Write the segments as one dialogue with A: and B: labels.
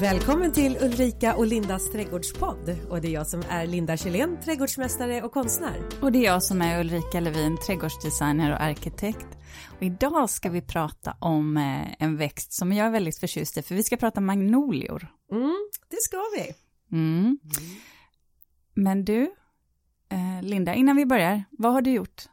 A: Välkommen till Ulrika och Lindas trädgårdspodd. Och det är jag som är Linda Kjellén, trädgårdsmästare och konstnär.
B: Och det är jag som är Ulrika Levin, trädgårdsdesigner och arkitekt. Och idag ska vi prata om eh, en växt som jag är väldigt förtjust i, för vi ska prata magnolior.
A: Mm, det ska vi.
B: Mm. Men du, eh, Linda, innan vi börjar, vad har du gjort?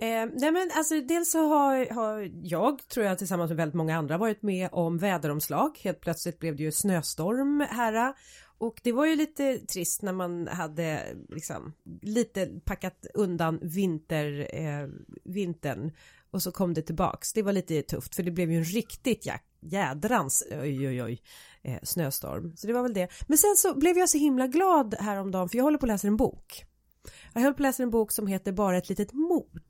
A: Eh, nej men alltså dels så har, har jag, tror jag tillsammans med väldigt många andra varit med om väderomslag. Helt plötsligt blev det ju snöstorm här och det var ju lite trist när man hade liksom lite packat undan vinter, eh, vintern och så kom det tillbaks. Det var lite tufft för det blev ju en riktigt jädrans oj oj oj eh, snöstorm. Så det var väl det. Men sen så blev jag så himla glad häromdagen för jag håller på att läsa en bok. Jag håller på att läsa en bok som heter Bara ett litet mord.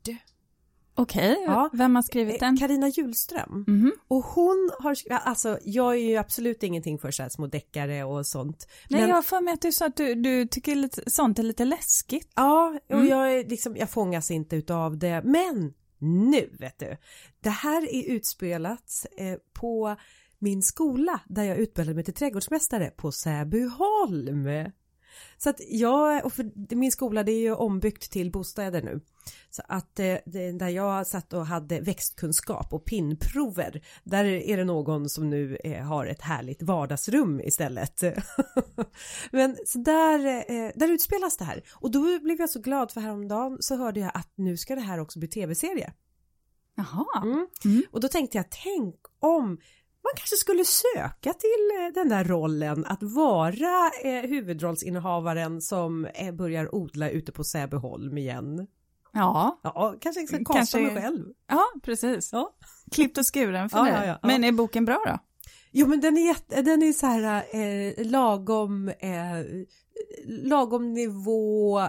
B: Okej, okay. ja. vem har skrivit den?
A: Karina Julström. Mm -hmm. Och hon har, alltså jag är ju absolut ingenting för så här små deckare och sånt.
B: Nej, men... jag har för mig att du sa att du, du tycker lite, sånt är lite läskigt.
A: Ja, och mm. jag, är liksom, jag fångas inte utav det. Men nu vet du, det här är utspelat eh, på min skola där jag utbildade mig till trädgårdsmästare på Säbyholm. Så att jag, och för min skola det är ju ombyggt till bostäder nu. Så att eh, det, där jag satt och hade växtkunskap och pinnprover, där är det någon som nu eh, har ett härligt vardagsrum istället. Men så där, eh, där utspelas det här. Och då blev jag så glad för häromdagen så hörde jag att nu ska det här också bli tv-serie.
B: Jaha.
A: Mm. Mm. Och då tänkte jag, tänk om man kanske skulle söka till eh, den där rollen att vara eh, huvudrollsinnehavaren som eh, börjar odla ute på Säbyholm igen.
B: Ja.
A: Ja, kanske ska kasta mig själv.
B: Ja, precis. Ja. Klippt och skuren för ja, ja, ja, Men är boken bra då?
A: Jo, men den är, jätte, den är så här eh, lagom eh, lagom nivå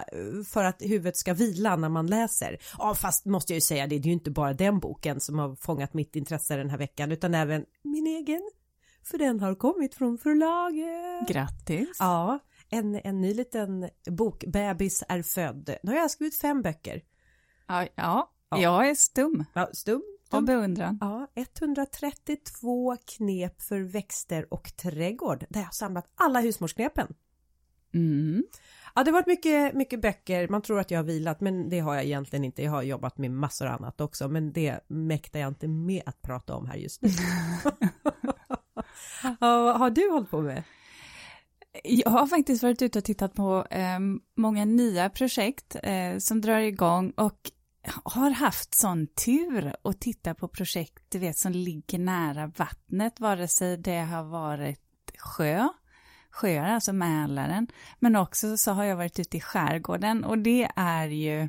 A: för att huvudet ska vila när man läser. Ja, fast måste jag ju säga det, det är ju inte bara den boken som har fångat mitt intresse den här veckan, utan även min egen. För den har kommit från förlaget.
B: Grattis!
A: Ja, en, en ny liten bok, Bebis är född. Nu har jag skrivit fem böcker.
B: Ja, ja. ja. jag är stum.
A: Ja, stum.
B: Och beundran.
A: Ja, 132 knep för växter och trädgård där jag har samlat alla husmorsknepen.
B: Mm.
A: Ja, det har varit mycket, mycket böcker. Man tror att jag har vilat, men det har jag egentligen inte. Jag har jobbat med massor annat också, men det mäktar jag inte med att prata om här just nu. ja, har du hållit på med?
B: Jag har faktiskt varit ute och tittat på eh, många nya projekt eh, som drar igång och har haft sån tur att titta på projekt, du vet, som ligger nära vattnet, vare sig det har varit sjö, sjöar, alltså Mälaren, men också så har jag varit ute i skärgården och det är ju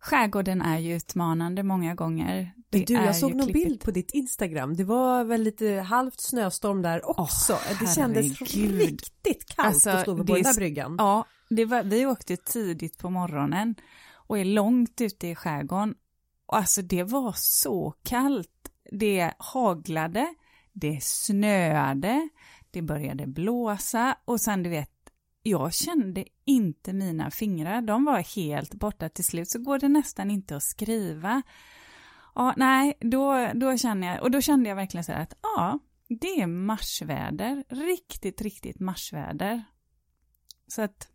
B: Skärgården är ju utmanande många gånger.
A: Det du, jag såg någon bild på ditt Instagram. Det var väl lite halvt snöstorm där också. Oh, det kändes riktigt kallt alltså, att stå på den där bryggan.
B: Ja, det var, vi åkte tidigt på morgonen och är långt ute i skärgården. Alltså det var så kallt. Det haglade, det snöade, det började blåsa och sen du vet, jag kände inte mina fingrar, de var helt borta till slut, så går det nästan inte att skriva. Ja, nej, då, då känner jag, och då kände jag verkligen så här att ja, det är marsväder, riktigt, riktigt marsväder. Så att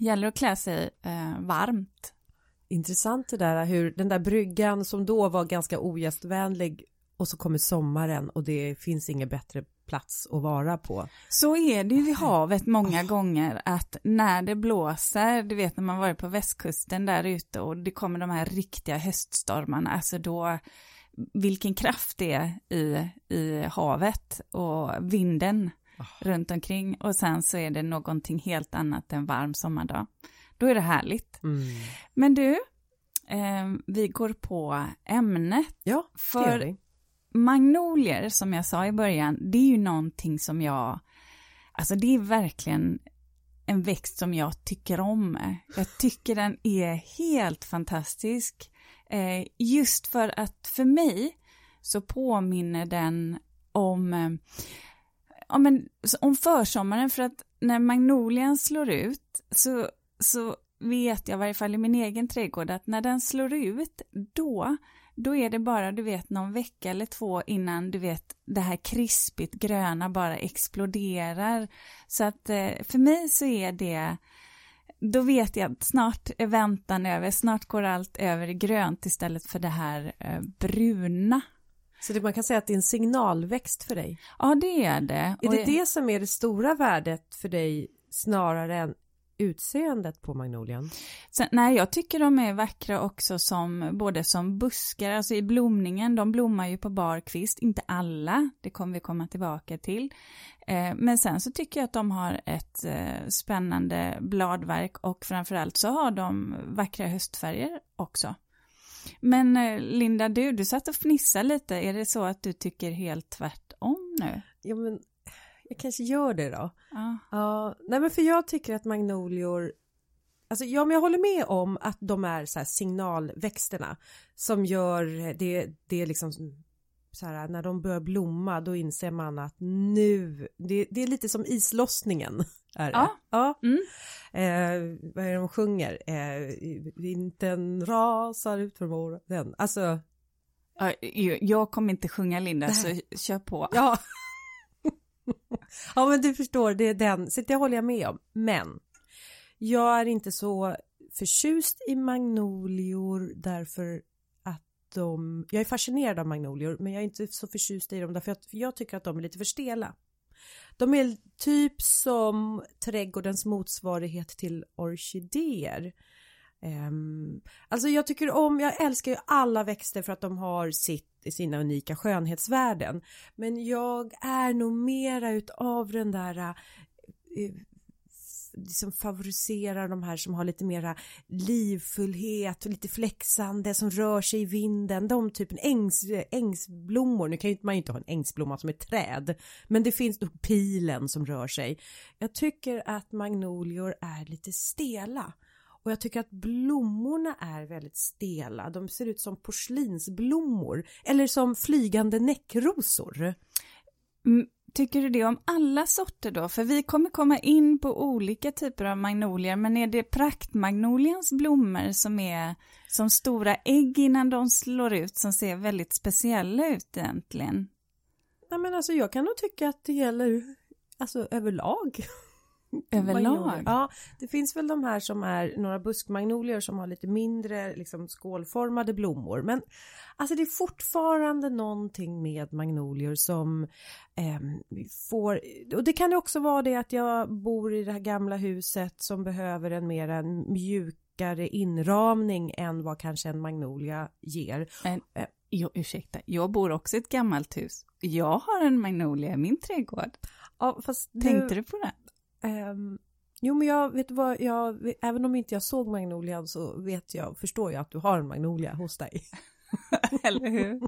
B: gäller att klä sig eh, varmt.
A: Intressant det där hur den där bryggan som då var ganska ogästvänlig och så kommer sommaren och det finns inget bättre plats att vara på.
B: Så är det ju vid havet många gånger att när det blåser, du vet när man varit på västkusten där ute och det kommer de här riktiga höststormarna, alltså då vilken kraft det är i, i havet och vinden oh. runt omkring och sen så är det någonting helt annat än varm sommardag. Då är det härligt.
A: Mm.
B: Men du, eh, vi går på ämnet.
A: Ja,
B: för magnolier, som jag sa i början, det är ju någonting som jag, alltså det är verkligen en växt som jag tycker om. Jag tycker den är helt fantastisk. Eh, just för att för mig så påminner den om, eh, om, en, om försommaren för att när magnolian slår ut så, så vet jag i varje fall i min egen trädgård att när den slår ut då då är det bara, du vet, någon vecka eller två innan du vet det här krispigt gröna bara exploderar. Så att eh, för mig så är det, då vet jag att snart är väntan över, snart går allt över i grönt istället för det här eh, bruna.
A: Så det, man kan säga att det är en signalväxt för dig?
B: Ja, det är det.
A: Är det det som är det stora värdet för dig snarare än utseendet på magnolian?
B: Sen, nej, jag tycker de är vackra också som både som buskar, alltså i blomningen, de blommar ju på bar kvist, inte alla, det kommer vi komma tillbaka till. Eh, men sen så tycker jag att de har ett eh, spännande bladverk och framförallt så har de vackra höstfärger också. Men eh, Linda, du, du satt och fnissade lite, är det så att du tycker helt tvärtom nu?
A: Ja, men jag kanske gör det då.
B: Ja.
A: Ja, nej men för jag tycker att magnolior Alltså ja, men jag håller med om att de är så här signalväxterna som gör det, det är liksom så här när de börjar blomma då inser man att nu, det, det är lite som islossningen. Är det.
B: Ja.
A: ja.
B: Mm.
A: Eh, vad är det de sjunger? Eh, vintern rasar ut för våren. Alltså.
B: Ja, Jag kommer inte sjunga Linda, så kör på.
A: Ja. ja men du förstår, det är den, så det håller jag med om. Men jag är inte så förtjust i magnolior därför att de, jag är fascinerad av magnolior men jag är inte så förtjust i dem därför att jag tycker att de är lite för stela. De är typ som trädgårdens motsvarighet till orkidéer. Um, alltså jag tycker om, jag älskar ju alla växter för att de har sitt, sina unika skönhetsvärden. Men jag är nog mera utav den där uh, liksom favoriserar de här som har lite mera livfullhet och lite flexande som rör sig i vinden. De typen ängs, ängsblommor. Nu kan man ju inte ha en ängsblomma som ett träd, men det finns nog pilen som rör sig. Jag tycker att magnolior är lite stela. Och jag tycker att blommorna är väldigt stela. De ser ut som porslinsblommor eller som flygande näckrosor.
B: Mm, Tycker du det om alla sorter då? För vi kommer komma in på olika typer av magnolier, men är det praktmagnolians blommor som är som stora ägg innan de slår ut, som ser väldigt speciella ut egentligen?
A: Nej men alltså jag kan nog tycka att det gäller alltså överlag.
B: Överlag?
A: Ja, det finns väl de här som är några buskmagnolier som har lite mindre liksom skålformade blommor. Men alltså det är fortfarande någonting med magnolier som eh, får, och det kan ju också vara det att jag bor i det här gamla huset som behöver en mer en mjukare inramning än vad kanske en magnolia ger.
B: En, eh, jo, ursäkta, jag bor också i ett gammalt hus. Jag har en magnolia i min trädgård.
A: Ja, fast
B: Tänkte du på det?
A: Um, jo men jag vet vad, jag, även om inte jag såg magnolian så vet jag, förstår jag att du har en magnolia hos dig.
B: Eller hur?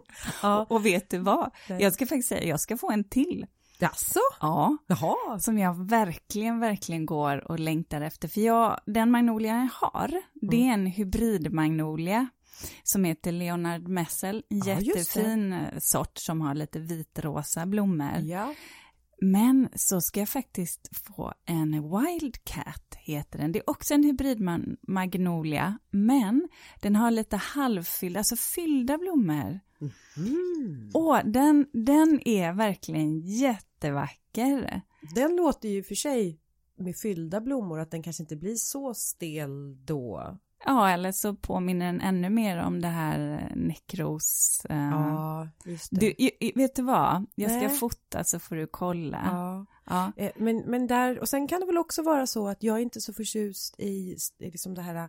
B: ja. Och vet du vad? Jag ska faktiskt säga, jag ska få en till.
A: Jaså?
B: Ja.
A: Jaha.
B: Som jag verkligen, verkligen går och längtar efter. För jag, den magnolia jag har, mm. det är en hybridmagnolia som heter Leonard Messel. En ja, jättefin sort som har lite vitrosa blommor.
A: Ja.
B: Men så ska jag faktiskt få en Wildcat, heter den. Det är också en hybridmagnolia, men den har lite halvfyllda, alltså fyllda blommor. Mm. Och den, den är verkligen jättevacker.
A: Den låter ju för sig med fyllda blommor att den kanske inte blir så stel då.
B: Ja, eller så påminner den ännu mer om det här nekros.
A: Uh, ja, just
B: det. Du, vet du vad? Jag ska Nej. fota så får du kolla.
A: Ja. ja. Eh, men, men där, och sen kan det väl också vara så att jag är inte så förtjust i liksom det här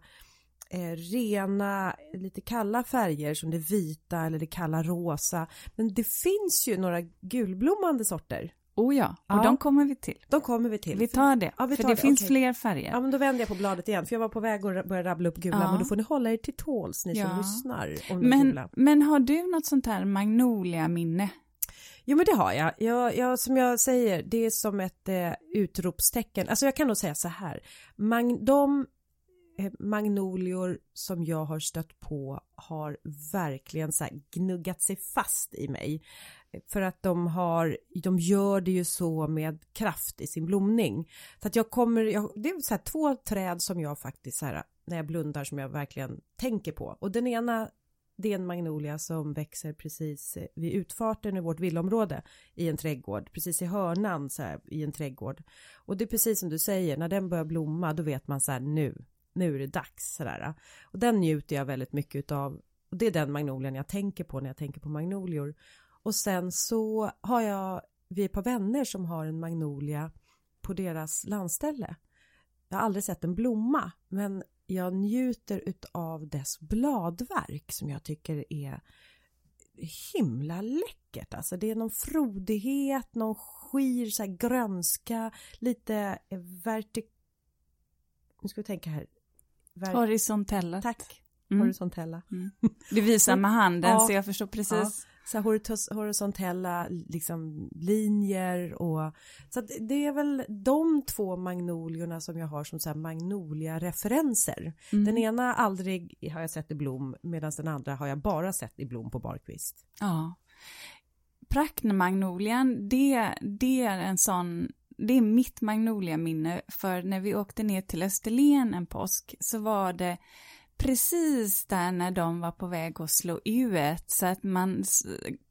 A: eh, rena, lite kalla färger som det vita eller det kalla rosa. Men det finns ju några gulblommande sorter.
B: Oh ja, och ja. de kommer vi till.
A: De kommer vi till.
B: Vi tar det, ja, vi tar för det, det. finns okay. fler färger.
A: Ja, men då vänder jag på bladet igen, för jag var på väg att börja rabbla upp gula, ja. men då får ni hålla er till tåls, ni som lyssnar.
B: Om men, men har du något sånt här magnolia-minne?
A: Jo men det har jag. jag, jag som jag säger, det är som ett eh, utropstecken. Alltså jag kan nog säga så här. Mag, de eh, magnolior som jag har stött på har verkligen så gnuggat sig fast i mig. För att de har, de gör det ju så med kraft i sin blomning. Så att jag kommer, jag, det är så här två träd som jag faktiskt så här, när jag blundar som jag verkligen tänker på. Och den ena, det är en magnolia som växer precis vid utfarten i vårt villaområde i en trädgård, precis i hörnan så här, i en trädgård. Och det är precis som du säger, när den börjar blomma då vet man så här nu, nu är det dags sådär. Och den njuter jag väldigt mycket av. Och det är den magnolian jag tänker på när jag tänker på magnolior. Och sen så har jag, vi är ett par vänner som har en magnolia på deras landställe. Jag har aldrig sett en blomma, men jag njuter utav dess bladverk som jag tycker är himla läckert. Alltså det är någon frodighet, någon skir, så grönska, lite vertik... Nu ska vi tänka här.
B: Ver... Horisontella.
A: Tack. Mm. Horisontella. Mm.
B: Du visar med handen ja, så jag förstår precis. Ja
A: så horisontella liksom linjer och så det är väl de två magnoliorna som jag har som så här magnolia-referenser. Mm. Den ena aldrig har jag sett i blom medan den andra har jag bara sett i blom på barkvist.
B: Ja. Pracknemagnolian, det, det är en sån det är mitt magnolia-minne, för när vi åkte ner till Österlen en påsk så var det precis där när de var på väg att slå ut så att man,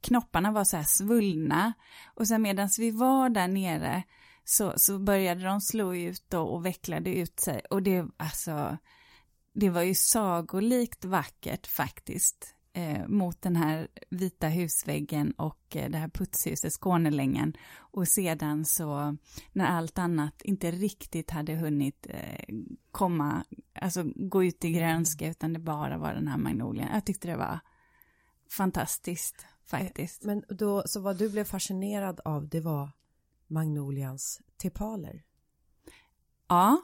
B: knopparna var så här svullna. Och sen medan vi var där nere så, så började de slå ut då och vecklade ut sig. Och det, alltså, det var ju sagolikt vackert faktiskt eh, mot den här vita husväggen och eh, det här putshuset, Skånelängen. Och sedan så, när allt annat inte riktigt hade hunnit eh, komma, alltså gå ut i grönska, utan det bara var den här magnolien. Jag tyckte det var fantastiskt faktiskt.
A: Eh, men då, så vad du blev fascinerad av, det var magnolians tepaler?
B: Ja,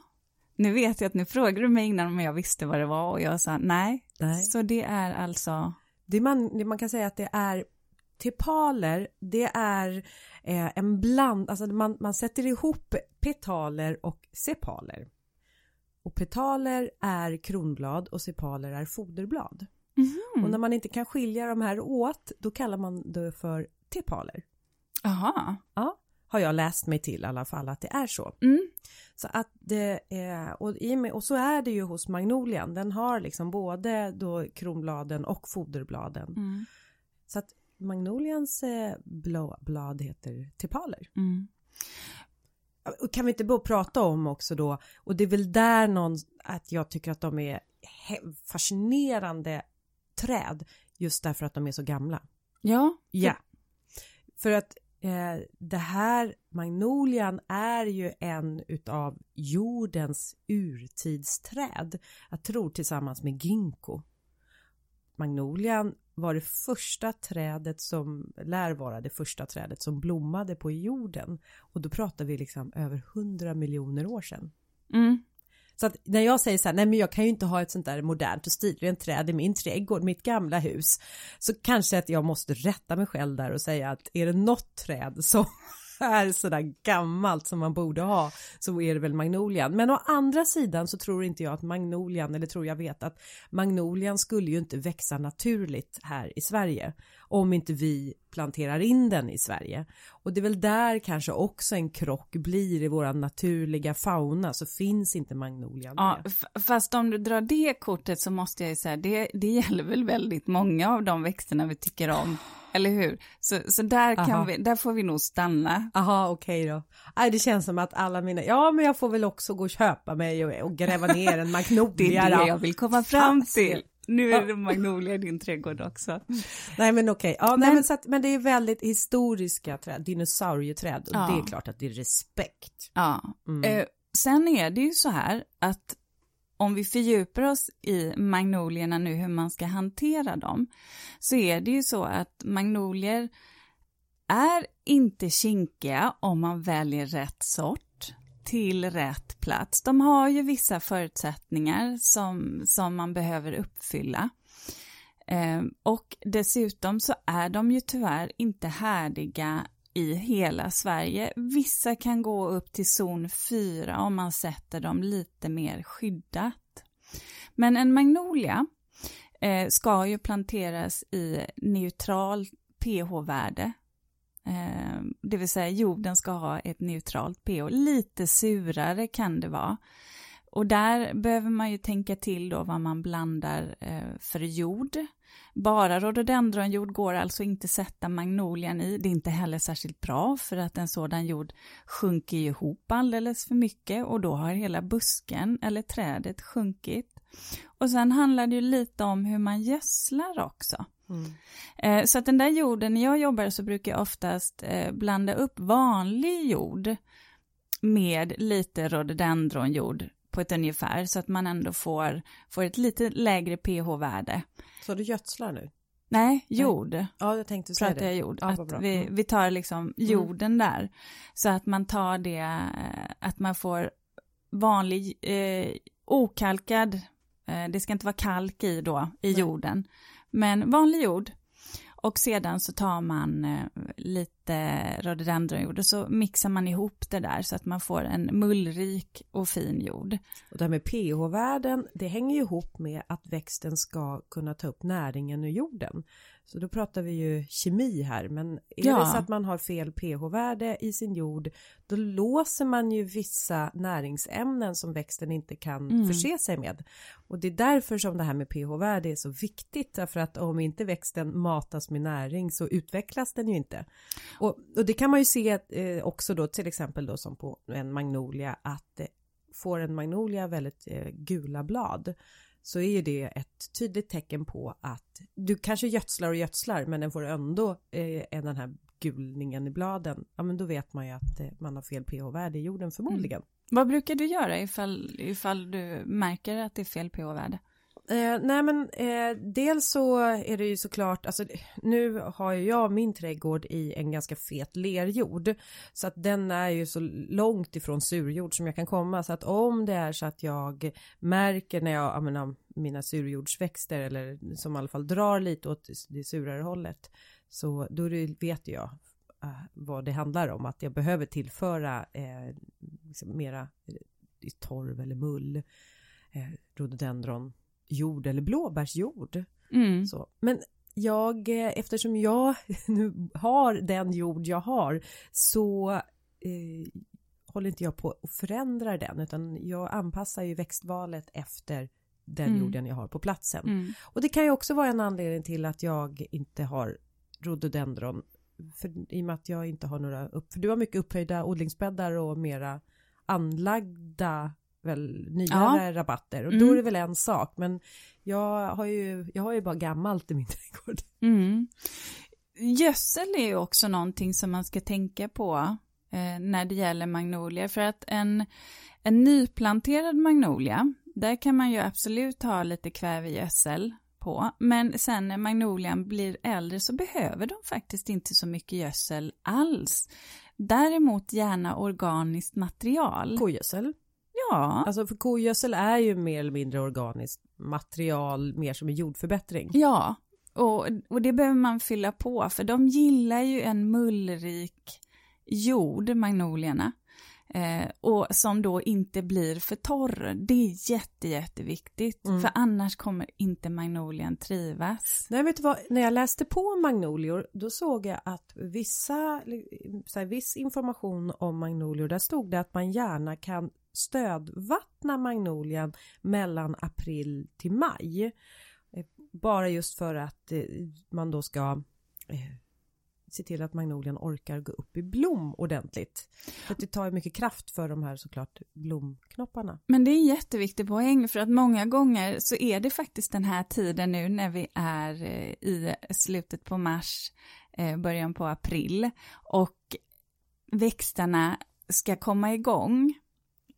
B: nu vet jag att nu frågade du mig innan om jag visste vad det var och jag sa nej. nej. Så det är alltså?
A: Det man, det man kan säga att det är tepaler, det är eh, en bland, alltså man, man sätter ihop petaler och sepaler. Och petaler är kronblad och sepaler är foderblad. Mm. Och när man inte kan skilja de här åt, då kallar man det för tepaler.
B: Aha.
A: Ja har jag läst mig till i alla fall att det är så. Mm. Så att det är, och, i med, och så är det ju hos magnolian. Den har liksom både då kronbladen och foderbladen. Mm. Så att magnolians eh, blå, blad heter tepaler. Mm. Kan vi inte bara prata om också då, och det är väl där någon, att jag tycker att de är fascinerande träd just därför att de är så gamla.
B: Ja.
A: Ja. För att eh, det här magnolian är ju en utav jordens urtidsträd. Jag tror tillsammans med ginkgo. Magnolian var det första trädet som lär vara det första trädet som blommade på jorden och då pratar vi liksom över hundra miljoner år sedan. Mm. Så att när jag säger så här, nej men jag kan ju inte ha ett sånt där modernt och stilrent träd i min trädgård, mitt gamla hus. Så kanske att jag måste rätta mig själv där och säga att är det något träd som är sådär gammalt som man borde ha så är det väl magnolian. Men å andra sidan så tror inte jag att magnolian, eller tror jag vet att magnolian skulle ju inte växa naturligt här i Sverige om inte vi planterar in den i Sverige. Och det är väl där kanske också en krock blir i våran naturliga fauna så finns inte magnolian
B: Ja, fast om du drar det kortet så måste jag ju säga det, det gäller väl väldigt många av de växterna vi tycker om. Eller hur? Så, så där, kan vi, där får vi nog stanna.
A: Jaha, okej okay då. Aj, det känns som att alla mina, ja men jag får väl också gå och köpa mig och, och gräva ner en magnolia.
B: det är det jag vill komma fram till. Nu är det magnolia i din trädgård också.
A: Nej men okej, okay. ja, men... men, men det är väldigt historiska träd, dinosaurieträd och ja. det är klart att det är respekt.
B: Ja, mm. eh, sen är det ju så här att om vi fördjupar oss i magnolierna nu, hur man ska hantera dem, så är det ju så att magnolier är inte kinkiga om man väljer rätt sort till rätt plats. De har ju vissa förutsättningar som, som man behöver uppfylla. Eh, och dessutom så är de ju tyvärr inte härdiga i hela Sverige. Vissa kan gå upp till zon 4 om man sätter dem lite mer skyddat. Men en magnolia eh, ska ju planteras i neutralt pH-värde Ehm, det vill säga jorden ska ha ett neutralt pH. Lite surare kan det vara. Och där behöver man ju tänka till då vad man blandar eh, för jord. Bara rhododendronjord går alltså inte sätta magnolian i. Det är inte heller särskilt bra för att en sådan jord sjunker ihop alldeles för mycket och då har hela busken eller trädet sjunkit. Och sen handlar det ju lite om hur man gödslar också. Mm. Eh, så att den där jorden, när jag jobbar så brukar jag oftast eh, blanda upp vanlig jord med lite rhododendronjord på ett ungefär så att man ändå får, får ett lite lägre pH-värde.
A: Så du gödslar nu?
B: Nej, jord. Nej.
A: Ja, jag tänkte säga det.
B: Jag jord. Ja, att vi, mm. vi tar liksom mm. jorden mm. där. Så att man tar det, eh, att man får vanlig eh, okalkad, eh, det ska inte vara kalk i då, i Nej. jorden. Men vanlig jord och sedan så tar man eh, lite rhododendronjord och så mixar man ihop det där så att man får en mullrik och fin jord.
A: Och det här med pH-värden, det hänger ju ihop med att växten ska kunna ta upp näringen ur jorden. Så då pratar vi ju kemi här, men är ja. det så att man har fel pH-värde i sin jord, då låser man ju vissa näringsämnen som växten inte kan mm. förse sig med. Och det är därför som det här med pH-värde är så viktigt, därför att om inte växten matas med näring så utvecklas den ju inte. Och, och det kan man ju se eh, också då till exempel då som på en magnolia att eh, får en magnolia väldigt eh, gula blad så är ju det ett tydligt tecken på att du kanske gödslar och gödslar men den får ändå eh, den här gulningen i bladen. Ja men då vet man ju att eh, man har fel pH-värde i jorden förmodligen. Mm.
B: Vad brukar du göra ifall, ifall du märker att det är fel pH-värde?
A: Eh, nej men eh, dels så är det ju såklart, alltså nu har ju jag min trädgård i en ganska fet lerjord. Så att den är ju så långt ifrån surjord som jag kan komma. Så att om det är så att jag märker när jag använder mina surjordsväxter eller som i alla fall drar lite åt det surare hållet så då vet jag eh, vad det handlar om. Att jag behöver tillföra eh, liksom mera eh, torv eller mull eh, rhododendron jord eller blåbärsjord. Mm. Så. Men jag, eh, eftersom jag nu har den jord jag har så eh, håller inte jag på att förändra den utan jag anpassar ju växtvalet efter den mm. jorden jag har på platsen. Mm. Och det kan ju också vara en anledning till att jag inte har rhododendron för, i och med att jag inte har några upp, för du har mycket upphöjda odlingsbäddar och mera anlagda väl nyare ja. rabatter och mm. då är det väl en sak men jag har ju, jag har ju bara gammalt i min trädgård.
B: Mm. Gödsel är ju också någonting som man ska tänka på eh, när det gäller magnolier för att en, en nyplanterad magnolia där kan man ju absolut ha lite kvävegödsel på men sen när magnolian blir äldre så behöver de faktiskt inte så mycket gödsel alls. Däremot gärna organiskt material.
A: Kogödsel? Ja. Alltså för kogödsel är ju mer eller mindre organiskt material, mer som en jordförbättring.
B: Ja, och, och det behöver man fylla på för de gillar ju en mullrik jord, magnolierna. Eh, och som då inte blir för torr. Det är jätte, jätteviktigt. Mm. För annars kommer inte magnolien trivas.
A: Nej, vet du vad? När jag läste på magnolior då såg jag att vissa, så här, viss information om magnolior, där stod det att man gärna kan stödvattna magnolian mellan april till maj. Eh, bara just för att eh, man då ska eh, se till att magnolian orkar gå upp i blom ordentligt. För att det tar mycket kraft för de här såklart blomknopparna.
B: Men det är en jätteviktig poäng för att många gånger så är det faktiskt den här tiden nu när vi är i slutet på mars, början på april och växterna ska komma igång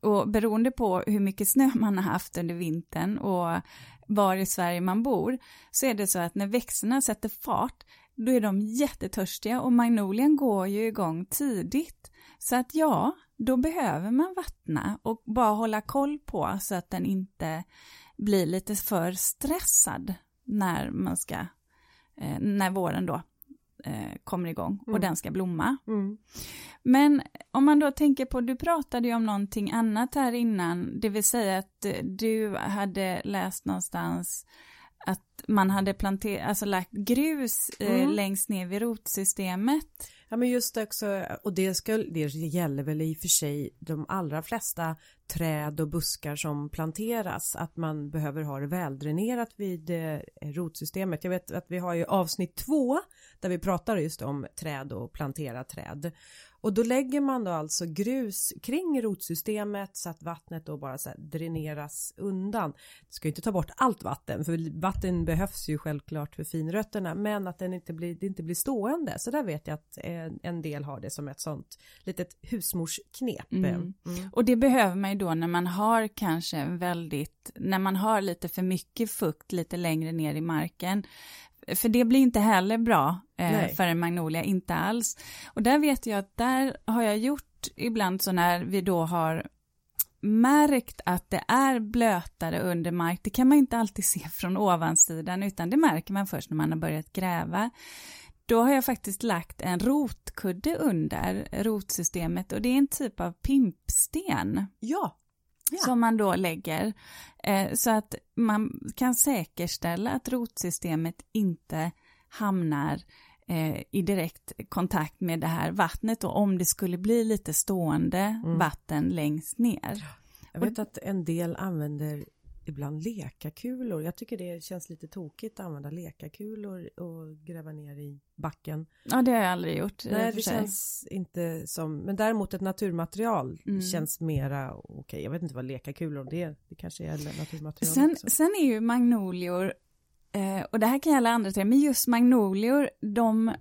B: och beroende på hur mycket snö man har haft under vintern och var i Sverige man bor så är det så att när växterna sätter fart då är de jättetörstiga och magnolien går ju igång tidigt. Så att ja, då behöver man vattna och bara hålla koll på så att den inte blir lite för stressad när man ska, eh, när våren då eh, kommer igång och mm. den ska blomma. Mm. Men om man då tänker på, du pratade ju om någonting annat här innan, det vill säga att du hade läst någonstans att man hade planterat, alltså lagt grus eh, mm. längst ner vid rotsystemet.
A: Ja men just det också, och det, ska, det gäller väl i och för sig de allra flesta träd och buskar som planteras, att man behöver ha det väldränerat vid eh, rotsystemet. Jag vet att vi har ju avsnitt två där vi pratar just om träd och plantera träd. Och då lägger man då alltså grus kring rotsystemet så att vattnet då bara så dräneras undan. Det ska ju inte ta bort allt vatten för vatten behövs ju självklart för finrötterna men att den inte blir, det inte blir stående. Så där vet jag att en del har det som ett sånt litet husmorsknep. Mm. Mm.
B: Och det behöver man ju då när man har kanske väldigt, när man har lite för mycket fukt lite längre ner i marken för det blir inte heller bra eh, för en magnolia, inte alls. Och där vet jag att där har jag gjort ibland så när vi då har märkt att det är blötare under mark, det kan man inte alltid se från ovansidan utan det märker man först när man har börjat gräva. Då har jag faktiskt lagt en rotkudde under rotsystemet och det är en typ av pimpsten.
A: Ja,
B: Ja. som man då lägger. Eh, så att man kan säkerställa att rotsystemet inte hamnar eh, i direkt kontakt med det här vattnet och om det skulle bli lite stående mm. vatten längst ner.
A: Jag vet att en del använder ibland lekakulor. Jag tycker det känns lite tokigt att använda lekakulor och gräva ner i backen.
B: Ja, det har jag aldrig gjort.
A: Nej, det känns inte som, men däremot ett naturmaterial mm. känns mera okej. Okay. Jag vet inte vad lekakulor det är. Det kanske är naturmaterial
B: sen, också. Sen är ju magnolior, eh, och det här kan gälla andra träd, men just magnolior, de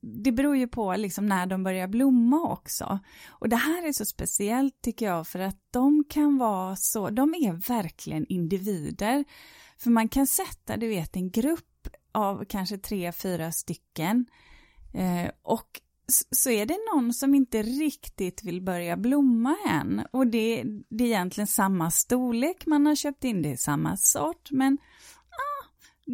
B: det beror ju på liksom när de börjar blomma också. Och det här är så speciellt tycker jag för att de kan vara så, de är verkligen individer. För man kan sätta, du vet, en grupp av kanske tre, fyra stycken eh, och så är det någon som inte riktigt vill börja blomma än och det, det är egentligen samma storlek man har köpt in, det är samma sort men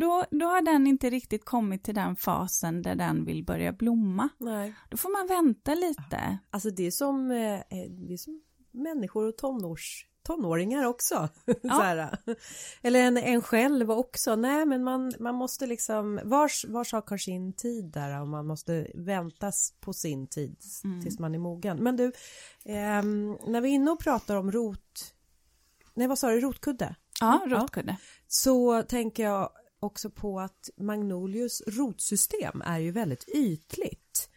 B: då, då har den inte riktigt kommit till den fasen där den vill börja blomma.
A: Nej.
B: Då får man vänta lite.
A: Alltså det är som, eh, eh, det är som människor och tonårs tonåringar också. Ja. Eller en, en själv också. Nej men man, man måste liksom, vars, var sak har sin tid där och man måste väntas på sin tid mm. tills man är mogen. Men du, eh, när vi är inne och pratar om rot, nej vad sa du, rotkudde?
B: Ja, rotkudde. Ja.
A: Så tänker jag också på att Magnolius rotsystem är ju väldigt ytligt.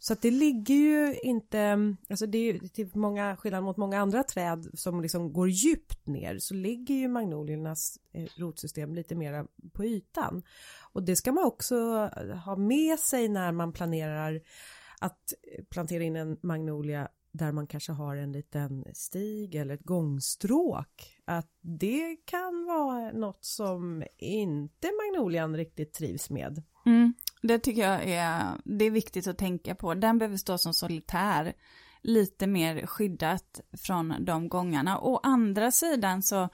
A: Så att det ligger ju inte, alltså det är ju till många, skillnad mot många andra träd som liksom går djupt ner så ligger ju magnoliernas eh, rotsystem lite mer på ytan. Och det ska man också eh, ha med sig när man planerar att eh, plantera in en magnolia där man kanske har en liten stig eller ett gångstråk att det kan vara något som inte magnolian riktigt trivs med.
B: Mm, det tycker jag är, det är viktigt att tänka på. Den behöver stå som solitär, lite mer skyddat från de gångarna. Å andra sidan så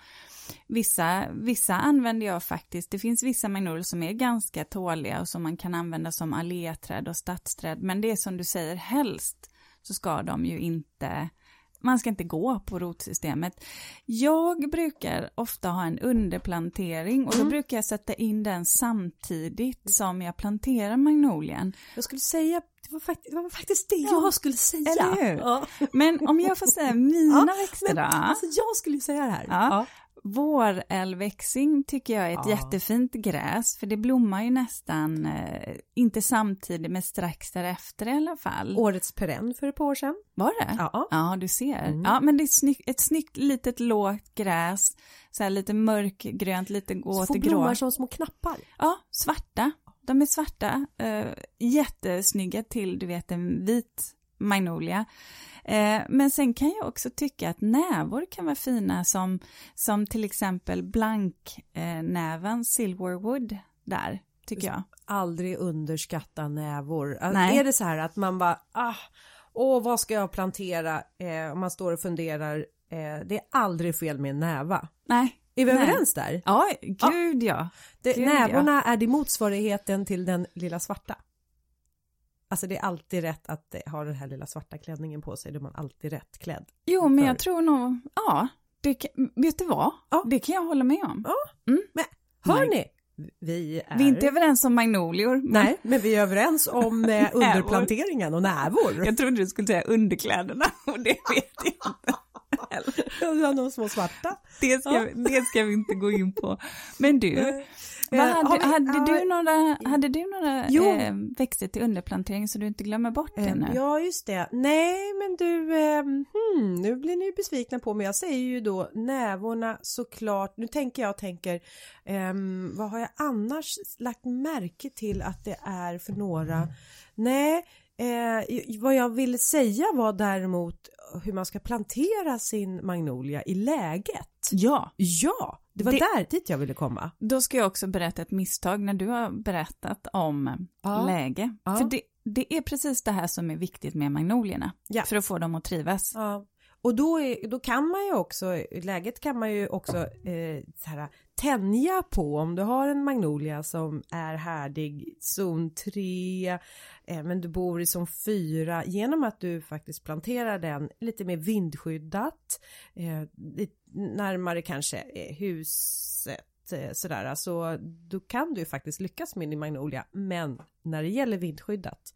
B: Vissa, vissa använder jag faktiskt, det finns vissa magnolior som är ganska tåliga och som man kan använda som alléträd och stadsträd, men det är som du säger, helst så ska de ju inte man ska inte gå på rotsystemet. Jag brukar ofta ha en underplantering och då mm. brukar jag sätta in den samtidigt som jag planterar magnolien.
A: Jag skulle säga, det var faktiskt det, var faktiskt det ja. jag skulle säga.
B: Eller hur? Ja. Men om jag får säga mina ja, växter då?
A: Alltså jag skulle säga det här.
B: Ja. Vårälväxing tycker jag är ett ja. jättefint gräs för det blommar ju nästan, eh, inte samtidigt men strax därefter i alla fall.
A: Årets perenn för ett par år sedan.
B: Var det?
A: Ja.
B: Ja, du ser. Mm. Ja, men det är snygg, ett snyggt litet lågt gräs, så här lite mörkgrönt, lite åt det grå. blommar
A: som små knappar.
B: Ja, svarta. De är svarta, eh, jättesnygga till du vet en vit magnolia. Eh, men sen kan jag också tycka att nävor kan vara fina som, som till exempel blanknäven Silverwood där, tycker jag.
A: Aldrig underskatta nävor. Alltså, Nej. Är det så här att man bara, ah, åh vad ska jag plantera? Eh, om man står och funderar, eh, det är aldrig fel med en näva.
B: Nej.
A: Är vi Nej. överens där?
B: Ja, gud ja. ja.
A: Det,
B: gud,
A: nävorna ja. är det motsvarigheten till den lilla svarta. Alltså det är alltid rätt att ha den här lilla svarta klänningen på sig, då är man alltid rätt klädd.
B: Jo, men jag tror nog, ja, det, vet du vad? Ja. Det kan jag hålla med om.
A: Ja, mm. men hör ni? Vi är...
B: Vi är inte överens om magnolior. Men...
A: Nej, men vi är överens om eh, underplanteringen och nävor.
B: Jag trodde du skulle säga underkläderna och det vet jag inte.
A: Har de små svarta.
B: Det ska, ja. det ska vi inte gå in på. Men du, vad hade, hade, du några, hade du några eh, växter till underplantering så du inte glömmer bort det nu?
A: Ja, just det. Nej, men du, eh, hmm, nu blir ni besvikna på mig. Jag säger ju då nävorna såklart. Nu tänker jag tänker, eh, vad har jag annars lagt märke till att det är för några? Nej, Eh, vad jag ville säga var däremot hur man ska plantera sin magnolia i läget.
B: Ja.
A: Ja, det var det, där dit jag ville komma.
B: Då ska jag också berätta ett misstag när du har berättat om ja. läge. Ja. För det, det är precis det här som är viktigt med magnolierna. Ja. För att få dem att trivas.
A: Ja. Och då, är, då kan man ju också, läget kan man ju också eh, så här, tänja på. Om du har en magnolia som är härdig zon 3 eh, men du bor i zon 4 genom att du faktiskt planterar den lite mer vindskyddat eh, närmare kanske eh, huset eh, sådär så då kan du ju faktiskt lyckas med din magnolia. Men när det gäller vindskyddat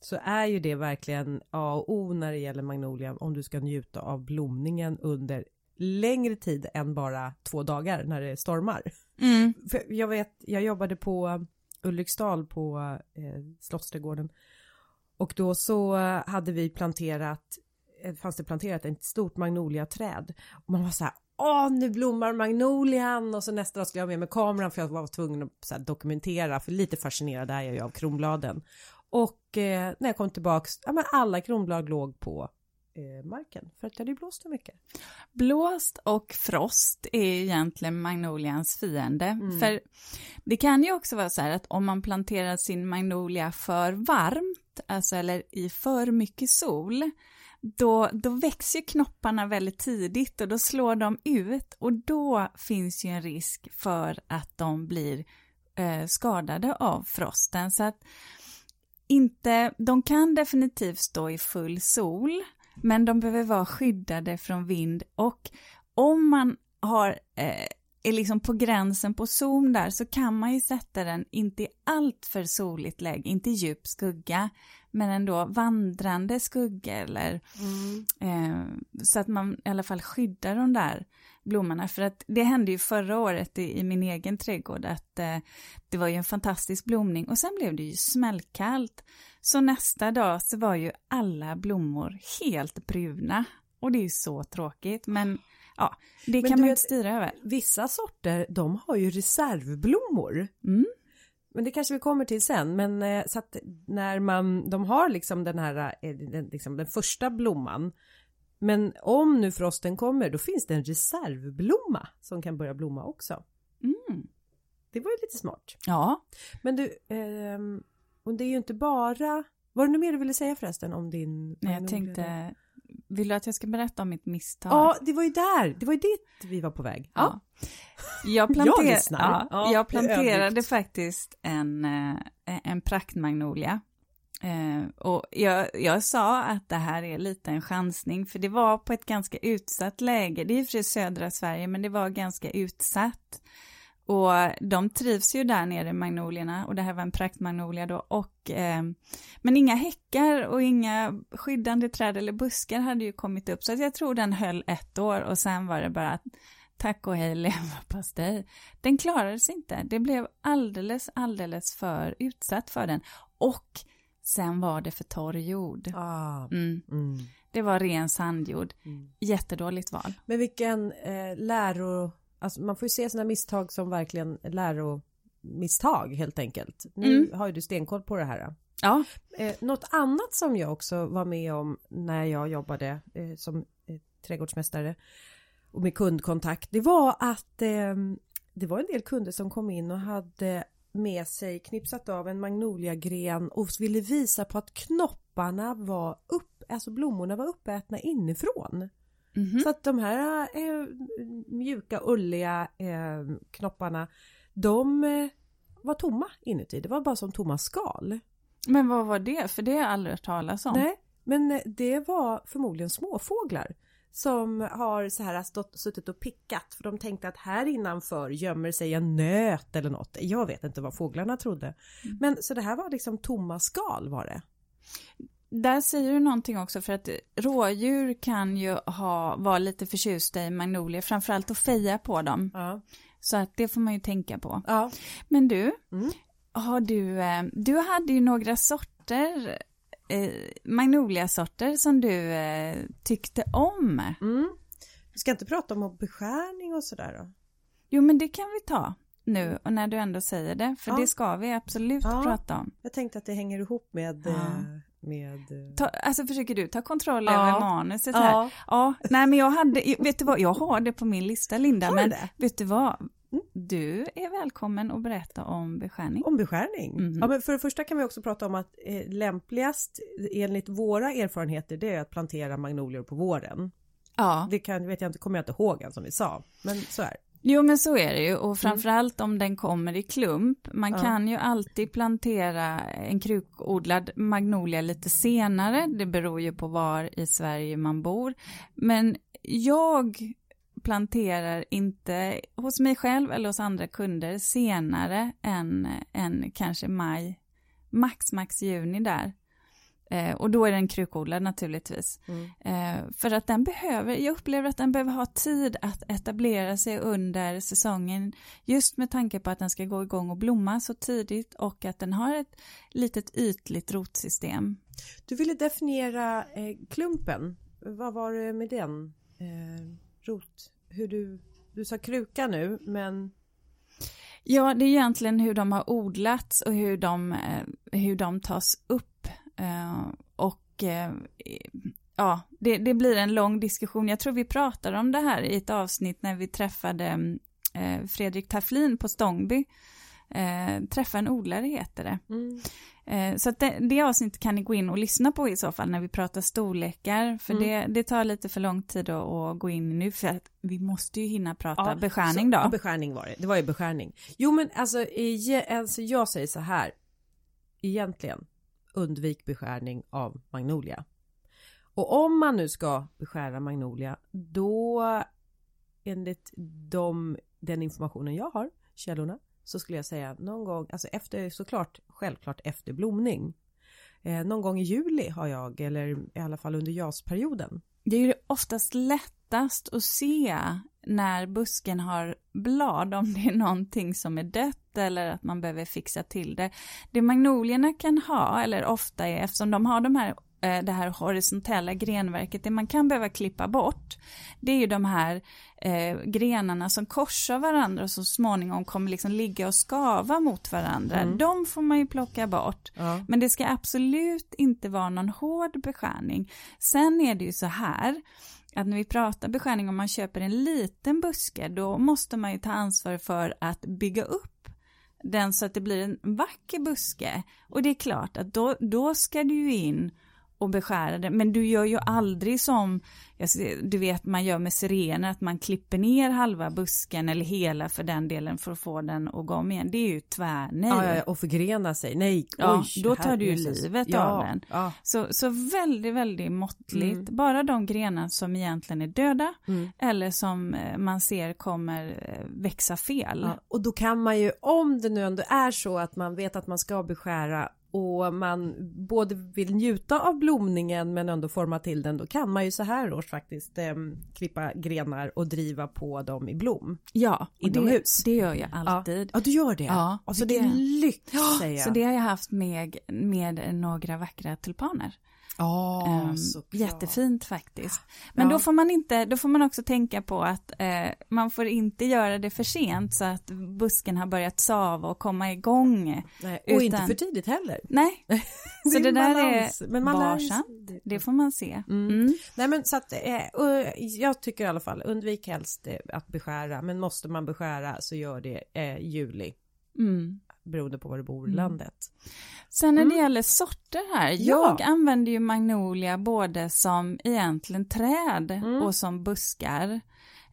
A: så är ju det verkligen A och O när det gäller magnolian om du ska njuta av blomningen under längre tid än bara två dagar när det stormar. Mm. Jag vet, jag jobbade på Ulriksdal på eh, Slottsträdgården och då så hade vi planterat, eh, fanns det planterat ett stort magnoliaträd och man var så här Åh, nu blommar magnolian och så nästa dag skulle jag ha med mig kameran för jag var tvungen att så dokumentera för lite fascinerad är jag ju av kronbladen. Och eh, när jag kom tillbaks, ja men alla kronblad låg på eh, marken för att det hade blåst för mycket.
B: Blåst och frost är egentligen magnolians fiende. Mm. För det kan ju också vara så här att om man planterar sin magnolia för varmt, alltså eller i för mycket sol, då, då växer knopparna väldigt tidigt och då slår de ut och då finns ju en risk för att de blir eh, skadade av frosten. Så att inte, de kan definitivt stå i full sol, men de behöver vara skyddade från vind och om man har, eh, är liksom på gränsen på zon där så kan man ju sätta den inte i allt för soligt läge, inte djup skugga, men ändå vandrande skugga eller mm. eh, så att man i alla fall skyddar de där blommorna. För att det hände ju förra året i, i min egen trädgård att eh, det var ju en fantastisk blomning och sen blev det ju smällkallt. Så nästa dag så var ju alla blommor helt bruna och det är ju så tråkigt men ja, det men kan man ju inte styra över.
A: Vissa sorter de har ju reservblommor. Mm. Men det kanske vi kommer till sen, men eh, så att när man, de har liksom den här, eh, den, liksom den första blomman men om nu frosten kommer då finns det en reservblomma som kan börja blomma också. Mm. Det var ju lite smart.
B: Ja.
A: Men du, eh, och det är ju inte bara, var det något mer du ville säga förresten om din?
B: Nej, jag tänkte, vill du att jag ska berätta om mitt misstag?
A: Ja, det var ju där, det var ju dit vi var på väg.
B: Ja. Jag, planter... jag, ja, ja, jag planterade faktiskt en, eh, en praktmagnolia Eh, och jag, jag sa att det här är lite en chansning, för det var på ett ganska utsatt läge. Det är i och för sig södra Sverige, men det var ganska utsatt. Och de trivs ju där nere, magnolierna, och det här var en praktmagnolia då. Och, eh, men inga häckar och inga skyddande träd eller buskar hade ju kommit upp, så jag tror den höll ett år och sen var det bara tack och hej leverpastej. Den klarade sig inte, det blev alldeles, alldeles för utsatt för den. Och Sen var det för torr jord. Ah, mm. Mm. Det var ren sandjord. Mm. Jättedåligt val.
A: Men vilken eh, läro... Alltså man får ju se sådana misstag som verkligen läromisstag helt enkelt. Nu mm. har ju du stenkoll på det här.
B: Ja.
A: Eh, något annat som jag också var med om när jag jobbade eh, som eh, trädgårdsmästare och med kundkontakt. Det var att eh, det var en del kunder som kom in och hade med sig knipsat av en magnoliagren och ville visa på att knopparna var upp, alltså blommorna var uppätna inifrån. Mm -hmm. Så att de här eh, mjuka ulliga eh, knopparna de eh, var tomma inuti, det var bara som tomma skal.
B: Men vad var det? För det har jag aldrig hört talas om.
A: Nej, men det var förmodligen småfåglar som har så här stått, suttit och pickat för de tänkte att här innanför gömmer sig en nöt eller något. Jag vet inte vad fåglarna trodde. Mm. Men så det här var liksom tomma skal var det.
B: Där säger du någonting också för att rådjur kan ju ha, vara lite förtjusta i magnolier, framförallt att feja på dem. Ja. Så att det får man ju tänka på. Ja. Men du, mm. har du, eh, du hade ju några sorter eh, magnoliasorter som du eh, tyckte om. Mm.
A: Vi ska inte prata om beskärning och sådär då?
B: Jo men det kan vi ta nu och när du ändå säger det, för ja. det ska vi absolut ja. prata om.
A: Jag tänkte att det hänger ihop med, ja. Eh, med...
B: Eh, ta, alltså försöker du ta kontroll över manuset här? Ja. Nej men jag hade, vet du vad, jag har det på min lista Linda, men vet du vad, Mm. Du är välkommen att berätta om beskärning.
A: Om beskärning? Mm. Ja, men för det första kan vi också prata om att eh, lämpligast enligt våra erfarenheter det är att plantera magnolior på våren. Ja. Det kan, vet jag inte, kommer jag inte ihåg än som vi sa, men så är.
B: Jo men så är det ju och framförallt mm. om den kommer i klump. Man ja. kan ju alltid plantera en krukodlad magnolia lite senare, det beror ju på var i Sverige man bor. Men jag planterar inte hos mig själv eller hos andra kunder senare än, än kanske maj, max max juni där. Eh, och då är den krukodlad naturligtvis. Mm. Eh, för att den behöver, jag upplever att den behöver ha tid att etablera sig under säsongen. Just med tanke på att den ska gå igång och blomma så tidigt och att den har ett litet ytligt rotsystem.
A: Du ville definiera eh, klumpen. Vad var det med den? Eh, rot? Hur du, du sa kruka nu men
B: Ja, det är egentligen hur de har odlats och hur de, eh, hur de tas upp. Eh, och eh, ja, det, det, blir en lång diskussion. Jag tror vi pratade om det här i ett avsnitt när vi träffade Fredrik Taflin på Stångby. Träffa en odlare heter det. Mm. Eh, så att det, det avsnittet kan ni gå in och lyssna på i så fall när vi pratar storlekar. För mm. det, det tar lite för lång tid att, gå in nu för att vi måste ju hinna prata ja, beskärning då.
A: Ja, beskärning var det. Det var ju beskärning. Jo men alltså, i, alltså jag säger så här. Egentligen undvik beskärning av magnolia. Och om man nu ska beskära magnolia då enligt de, den informationen jag har, källorna, så skulle jag säga någon gång, alltså efter såklart, självklart efter blomning. Eh, någon gång i juli har jag, eller i alla fall under jasperioden.
B: Det är ju oftast lättast att se när busken har blad, om det är någonting som är dött eller att man behöver fixa till det. Det magnolierna kan ha, eller ofta är, eftersom de har de här det här horisontella grenverket, det man kan behöva klippa bort, det är ju de här eh, grenarna som korsar varandra och så småningom kommer liksom ligga och skava mot varandra. Mm. De får man ju plocka bort. Ja. Men det ska absolut inte vara någon hård beskärning. Sen är det ju så här, att när vi pratar beskärning om man köper en liten buske, då måste man ju ta ansvar för att bygga upp den så att det blir en vacker buske. Och det är klart att då, då ska du ju in och beskära det. Men du gör ju aldrig som, du vet man gör med sirener, att man klipper ner halva busken eller hela för den delen för att få den att gå om igen. Det är ju tvärnej.
A: Ja, ja, och förgrena sig, nej,
B: ja, oj, Då tar du ju livet ja, av den. Ja. Så, så väldigt, väldigt måttligt. Mm. Bara de grenar som egentligen är döda mm. eller som eh, man ser kommer eh, växa fel.
A: Och då kan man ju, om det nu ändå är så att man vet att man ska beskära och man både vill njuta av blomningen men ändå forma till den då kan man ju så här års faktiskt eh, klippa grenar och driva på dem i blom.
B: Ja, inomhus. Det, det gör jag alltid.
A: Ja, ja du gör det? Ja. Alltså det är lyx säger jag.
B: Så det har jag haft med, med några vackra tulpaner.
A: Oh, um,
B: jättefint faktiskt. Men ja. då får man inte, då får man också tänka på att eh, man får inte göra det för sent så att busken har börjat sava och komma igång.
A: Nej, och utan... inte för tidigt heller.
B: Nej, så det, där balans. är men man varsamt. Det. det får man se.
A: Mm. Mm. Nej men så att, eh, jag tycker i alla fall undvik helst eh, att beskära, men måste man beskära så gör det eh, juli. Mm beroende på var du bor i mm. landet.
B: Sen när det mm. gäller sorter här, ja. jag använder ju magnolia både som egentligen träd mm. och som buskar.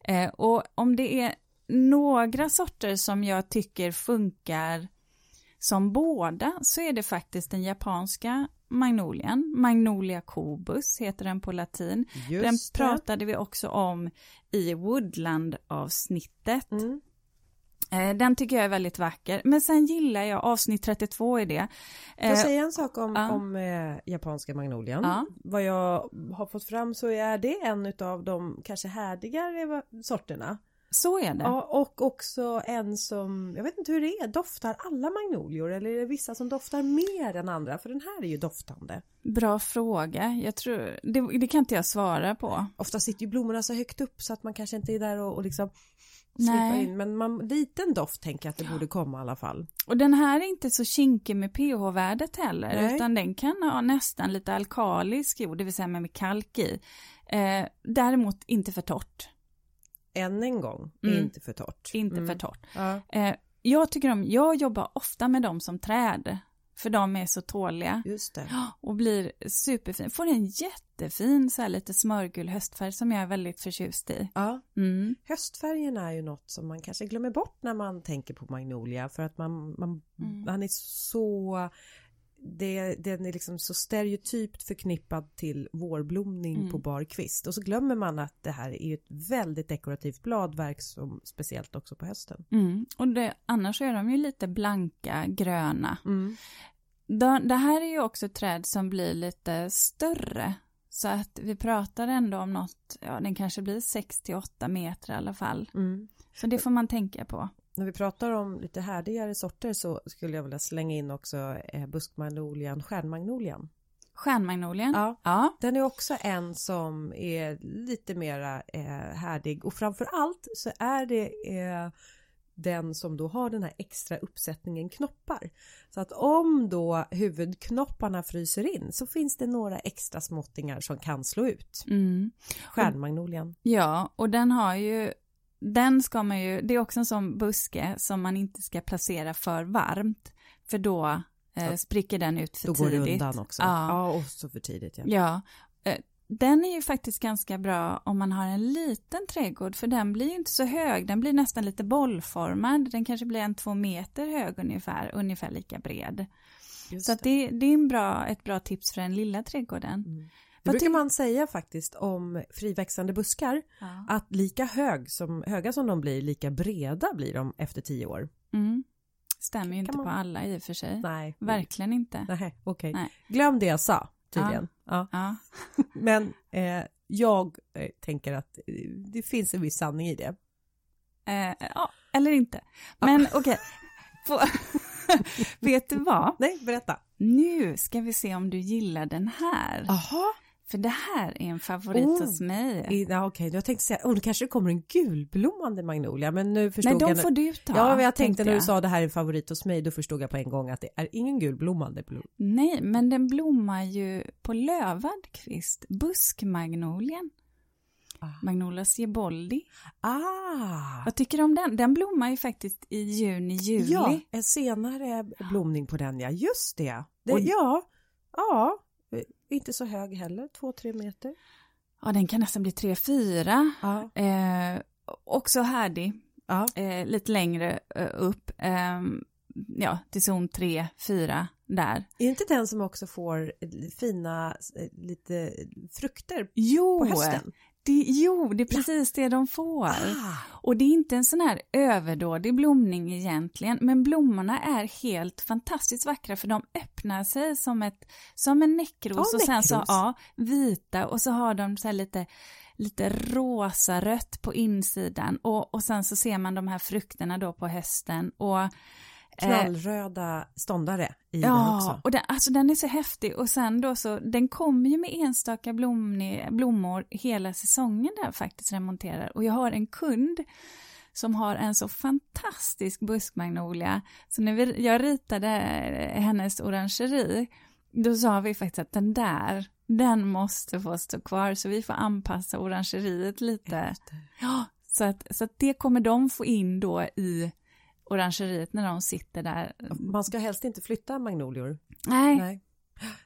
B: Eh, och om det är några sorter som jag tycker funkar som båda så är det faktiskt den japanska magnolian. Magnolia cobus heter den på latin.
A: Just
B: den
A: det.
B: pratade vi också om i Woodland-avsnittet.
A: Mm.
B: Eh, Den tycker jag är väldigt vacker. Men sen gillar jag avsnitt 32 i det.
A: Får jag
B: Eh,
A: säga en sak om,
B: ja.
A: om eh, japanska magnolian?
B: Ja.
A: Vad jag har fått fram så är det en av de kanske härdigare sorterna.
B: Så är det.
A: Ja, och också en som, jag vet inte hur det är, doftar alla magnolior eller är det vissa som doftar mer än andra? För den här är ju doftande.
B: Bra fråga. Jag tror, det, det kan inte jag svara på.
A: Ofta sitter ju blommorna så högt upp så att man kanske inte är där och, och liksom
B: Nej.
A: in. Men man, liten doft tänker jag att det borde komma i alla fall.
B: Och den här är inte så kinkig med pH-värdet heller,
A: Nej.
B: utan den kan ha nästan lite alkalisk jord, det vill säga med kalk i. Eh, däremot inte för torrt.
A: Än en gång,
B: Mm.
A: inte för torrt.
B: Inte
A: Mm.
B: för torrt.
A: Ja.
B: Eh, jag tycker om, jag jobbar ofta med dem som träd, för de är så tåliga.
A: Just det.
B: Och blir superfin. Får en jättefin så här lite smörgul höstfärg som jag är väldigt förtjust i.
A: Ja.
B: Mm.
A: Höstfärgerna är ju något som man kanske glömmer bort när man tänker på Magnolia för att man, man,
B: Mm.
A: han är så det, den är liksom så stereotypt förknippad till vårblomning
B: Mm.
A: på bar kvist och så glömmer man att det här är ett väldigt dekorativt bladverk som speciellt också på hösten.
B: Mm. Och det, annars är de ju lite blanka, gröna.
A: Mm.
B: Det, det här är ju också ett träd som blir lite större. Så att vi pratar ändå om något, ja den kanske blir 6-8 meter i alla fall.
A: Mm.
B: Så det får man tänka på.
A: När vi pratar om lite härdigare sorter så skulle jag vilja slänga in också eh, buskmagnolian, stjärnmagnolian.
B: Stjärnmagnolien.
A: Ja.
B: ja.
A: Den är också en som är lite mera eh, härdig och framför allt så är det eh, den som då har den här extra uppsättningen knoppar. Så att om då huvudknopparna fryser in så finns det några extra småttingar som kan slå ut.
B: Mm.
A: Stjärnmagnolian.
B: Ja, och den har ju, den ska man ju, det är också en sån buske som man inte ska placera för varmt. För då eh, spricker den ut för
A: Då går
B: tidigt.
A: det undan också.
B: Ja.
A: ja och så för tidigt. Ja.
B: Ja, eh, den är ju faktiskt ganska bra om man har en liten trädgård för den blir ju inte så hög, den blir nästan lite bollformad, den kanske blir en två meter hög ungefär, ungefär lika bred.
A: Just
B: Så att det, det är en bra, ett bra tips för den lilla trädgården.
A: Mm. Det
B: Vad
A: brukar man säga faktiskt om friväxande buskar
B: Ja.
A: att lika hög som, höga som de blir, lika breda blir de efter tio år.
B: Mm. Stämmer ju inte
A: man-
B: på alla i och för sig.
A: Nej,
B: Verkligen inte.
A: Nej, okej.
B: Nej.
A: Glöm det jag sa tydligen. Ja.
B: Ja.
A: Men eh, jag eh, tänker att eh, det finns en viss sanning i det.
B: Eh, ja, eller inte. Men okej. Få- Vet du vad?
A: Nej, berätta.
B: Nu ska vi se om du gillar den här.
A: Jaha.
B: För det här är en favorit
A: Oh.
B: hos mig.
A: Ja, okej, jag tänkte säga, oh, det kanske kommer en gulblommande magnolia, men nu förstod
B: Nej, de
A: jag.
B: får du ta.
A: Ja, men jag tänkte när du
B: jag.
A: sa det här är en favorit hos mig, då förstod jag på en gång att det är ingen gulblommande blom.
B: Nej, men den blommar ju på lövad kvist. Buskmagnolien.
A: Ah.
B: Magnolia sieboldi.
A: Ah!
B: Vad tycker du om den? Den blommar ju faktiskt i juni, juli.
A: Ja, en senare blomning på den, ja. Just det. det
B: Och-
A: ja, ja. Inte så hög heller, två, tre meter.
B: Ja, den kan nästan bli 3-4.
A: Ja.
B: Eh, också härdig.
A: ja.
B: Eh, lite längre eh, upp. ehm, ja, till zon 3-4 där.
A: Är inte den som också får fina eh, lite frukter
B: Jo,
A: på hösten?
B: Det, jo, det är precis det de får.
A: Ah,
B: Och det är inte en sån här överdådig blomning egentligen, men blommorna är helt fantastiskt vackra för de öppnar sig som, ett, som en näckros
A: Ja,
B: och sen så ja, vita och så har de så lite, lite rosa rött på insidan och, och sen så ser man de här frukterna då på hösten och
A: knallröda ståndare i den
B: Ja,
A: också.
B: och den, alltså den är så häftig. Och sen då så, den kommer ju med enstaka blomni, blommor hela säsongen där faktiskt remonterar. Och jag har en kund som har en så fantastisk buskmagnolia. Så när vi, jag ritade hennes orangeri då sa vi faktiskt att den där, den måste få stå kvar. Så vi får anpassa orangeriet lite. Ja, så att, så att det kommer de få in då i orangeriet när de sitter där.
A: Man ska helst inte flytta magnolior.
B: Nej,
A: Nej.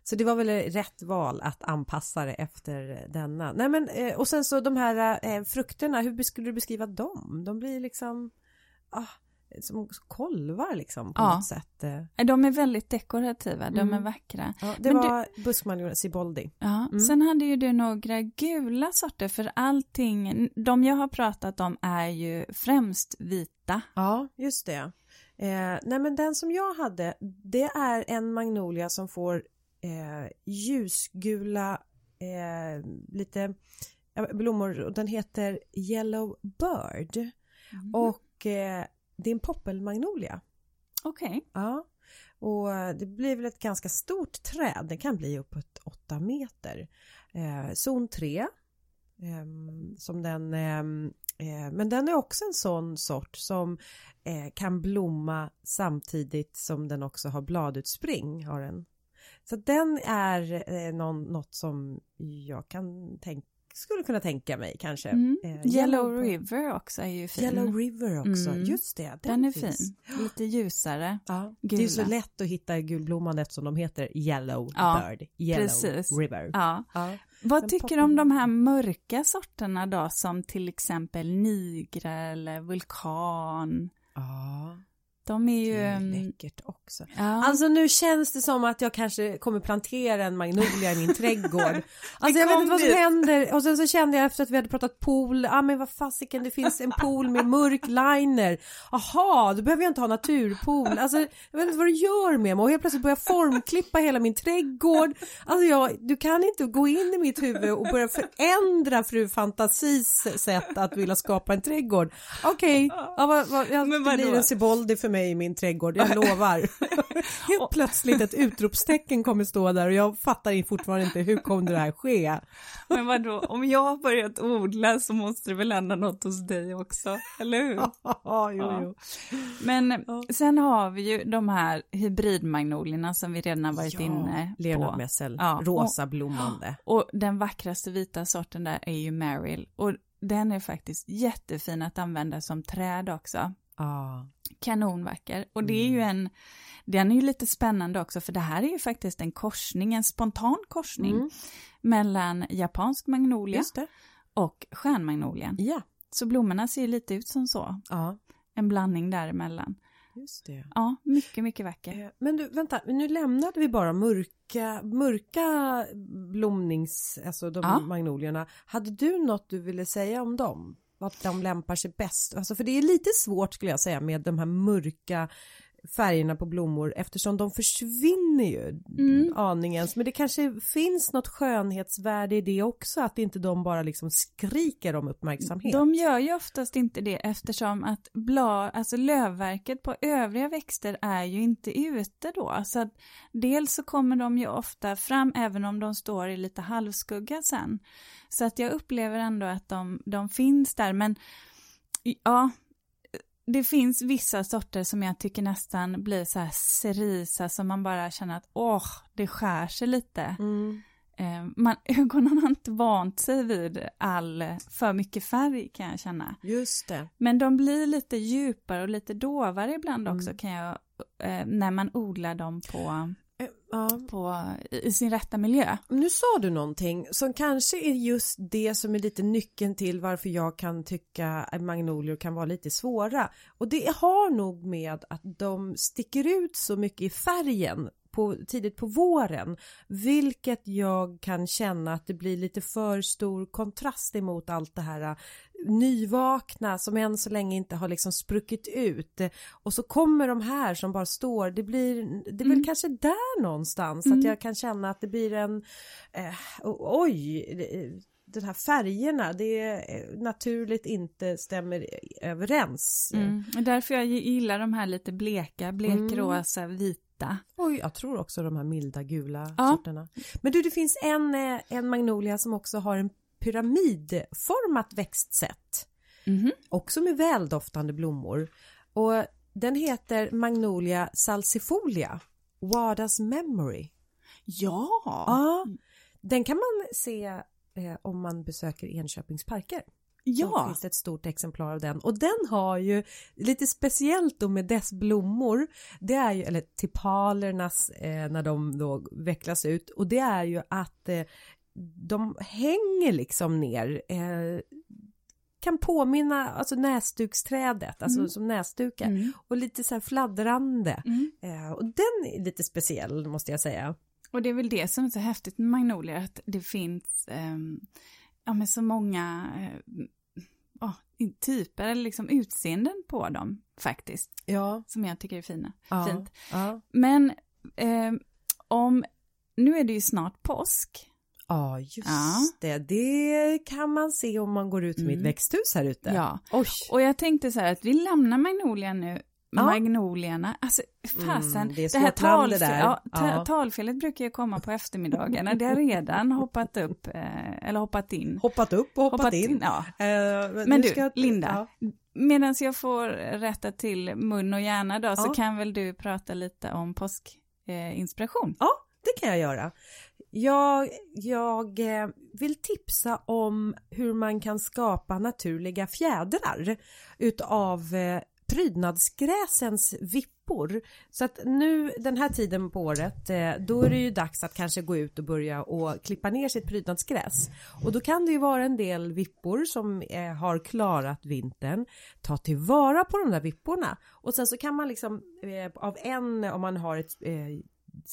A: Så det var väl rätt val att anpassa det efter denna. Nej men eh, och sen så de här eh, frukterna, hur skulle du beskriva dem? De blir liksom, ah, som kolvar liksom på
B: Ja.
A: något sätt. eh.
B: De är väldigt dekorativa, de är
A: Mm.
B: vackra.
A: Ja, det
B: Men du-
A: var buskmaljon Siboldi.
B: Ja,
A: Mm.
B: sen hade ju du några gula sorter för allting, de jag har pratat om är ju främst vita.
A: Ja, just det. Eh, nej men den som jag hade, det är en magnolia som får eh, ljusgula eh, lite blommor och den heter Yellow Bird
B: Mm.
A: och eh, det är en poppelmagnolia.
B: Okej.
A: Ja, och eh, det blir väl ett ganska stort träd, det kan bli uppåt 8 meter. Eh, zon 3, ehm, som den, ehm, eh, men den är också en sån sort som eh, kan blomma samtidigt som den också har bladutspring. Har den. Så den är eh, någon, något som jag kan tänka skulle kunna tänka mig kanske.
B: Mm.
A: Eh,
B: Yellow
A: Bird.
B: River också är ju fin.
A: Yellow River också,
B: Mm.
A: just det.
B: Den är
A: finns.
B: fin, lite ljusare.
A: Ja, det är så lätt att hitta gulblomman eftersom de heter Yellow
B: Ja,
A: Bird, Yellow
B: precis.
A: River.
B: Ja.
A: Ja.
B: Vad
A: Den
B: tycker du om de här mörka sorterna då, som till exempel nigra eller vulkan?
A: ja,
B: De är
A: det
B: ju...
A: är
B: mm,
A: läckert också.
B: Ja.
A: Alltså nu känns det som att jag kanske kommer plantera en magnolia i min trädgård. Alltså jag vet inte vad som händer och sen så kände jag efter att vi hade pratat pool, ja ah, men vad fasiken det finns en pool med mörk liner. Aha, då behöver jag inte ha naturpool. Alltså jag vet inte vad det gör med mig och helt plötsligt börjar formklippa hela min trädgård. Alltså jag, du kan inte gå in i mitt huvud och börja förändra fru Fantasis sätt att vilja skapa en trädgård. Okej, ja, vad, vad, jag,
B: Men
A: det blir en Siboldi för mig i min trädgård, jag lovar. Helt plötsligt ett utropstecken kommer stå där och jag fattar fortfarande inte hur kommer det här ske?
B: Men vadå, om jag har börjat odla så måste det väl hända något hos dig också, eller hur?
A: Ja, jo,
B: Ja.
A: jo.
B: Men sen har vi ju de här hybridmagnolierna som vi redan har varit inne på.
A: Leonard Messel,
B: Ja,
A: rosa blommande.
B: Och den vackraste vita sorten där är ju Meryl. Och den är faktiskt jättefin att använda som träd också.
A: Ja,
B: Kanonvacker. Och det är ju
A: Mm.
B: en, den är ju lite spännande också för det här är ju faktiskt en korsning, en spontan korsning
A: Mm.
B: mellan japansk magnolia och stjärnmagnolien.
A: Ja,
B: Så blommorna ser ju lite ut som så,
A: ja,
B: en blandning däremellan.
A: just det.
B: Ja, mycket, mycket vacker.
A: Eh, Men du, vänta, nu lämnade vi bara mörka, mörka blomnings, alltså de
B: Ja.
A: magnolierna. Hade du något du ville säga om dem? Vad de lämpar sig bäst? Alltså för det är lite svårt skulle jag säga med de här mörka färgerna på blommor eftersom de försvinner ju
B: Mm.
A: aningens. Men det kanske finns något skönhetsvärde i det också, att inte de bara liksom skriker om uppmärksamhet.
B: De gör ju oftast inte det eftersom att blad, alltså lövverket på övriga växter är ju inte ute då. Så att dels så kommer de ju ofta fram även om de står i lite halvskugga sen. Så att jag upplever ändå att de, de finns där men ja, det finns vissa sorter som jag tycker nästan blir så här cerisa som man bara känner att åh, det skär sig lite.
A: Mm.
B: Eh, man, ögonen har inte vant sig vid all för mycket färg kan jag känna.
A: Just det.
B: Men de blir lite djupare och lite dovare ibland
A: Mm.
B: också kan jag, eh, när man odlar dem på,
A: Ja.
B: på, i sin rätta miljö.
A: Nu sa du någonting som kanske är just det som är lite nyckeln till varför jag kan tycka att magnolior kan vara lite svåra. Och det har nog med att de sticker ut så mycket i färgen på, tidigt på våren. Vilket jag kan känna att det blir lite för stor kontrast emot allt det här nyvakna som än så länge inte har liksom spruckit ut. Och så kommer de här som bara står, det blir, det är väl
B: Mm.
A: kanske där någonstans
B: Mm.
A: att jag kan känna att det blir en, eh, oj, det- den här färgerna, det är eh, naturligt inte stämmer överens.
B: Mm. Och därför jag gillar de här lite bleka, blekrosa, vita.
A: Oj, jag tror också de här milda gula
B: Ja.
A: sorterna. Men du, det finns en, eh, en magnolia som också har en pyramidformat växtsätt.
B: Mhm.
A: Också med väldoftande blommor. Och den heter Magnolia salsifolia. Wadas Memory.
B: Ja!
A: Ja, den kan man se eh, om man besöker Enköpings parker.
B: Ja.
A: finns det ett stort exemplar av den och den har ju lite speciellt då med dess blommor det är ju, eller tipalernas eh, när de då vecklas ut och det är ju att eh, de hänger liksom ner eh, kan påminna, alltså näsduksträdet, alltså
B: Mm.
A: som näsdukar.
B: Mm.
A: Och lite så här fladdrande.
B: Mm.
A: Eh, och den är lite speciell måste jag säga.
B: Och det är väl det som är så häftigt med magnolior, att det finns ehm, ja, men så många eh, ja, typer eller liksom utseenden på dem faktiskt,
A: Ja.
B: som jag tycker är fina.
A: ja
B: Fint.
A: Ja,
B: Men ehm, om, nu är det ju snart påsk.
A: Ja just
B: Ja.
A: det. Det kan man se om man går ut ett
B: Mm.
A: växthus här ute.
B: Ja,
A: Oj.
B: och jag tänkte så här att vi lämnar magnolien nu,
A: Ja.
B: magnolierna, alltså fasen,
A: Mm, det
B: det här
A: land det
B: ja,
A: Ja.
B: talfelet brukar ju komma på eftermiddagarna, det har redan hoppat upp, eh, eller hoppat in.
A: Hoppat upp och hoppat, in.
B: Ja.
A: Eh,
B: Men
A: nu
B: du,
A: ska-
B: Linda, medan jag får rätta till mun och hjärna då, så kan väl du prata lite om påskinspiration?
A: Ja, det kan jag göra. Jag, jag eh, vill tipsa om hur man kan skapa naturliga fjädrar utav eh, prydnadsgräsens vippor. Så att nu den här tiden på året eh, då är det ju dags att kanske gå ut och börja och klippa ner sitt prydnadsgräs. Och då kan det ju vara en del vippor som har klarat vintern. Ta tillvara på de där vipporna och sen så kan man liksom av en om man har ett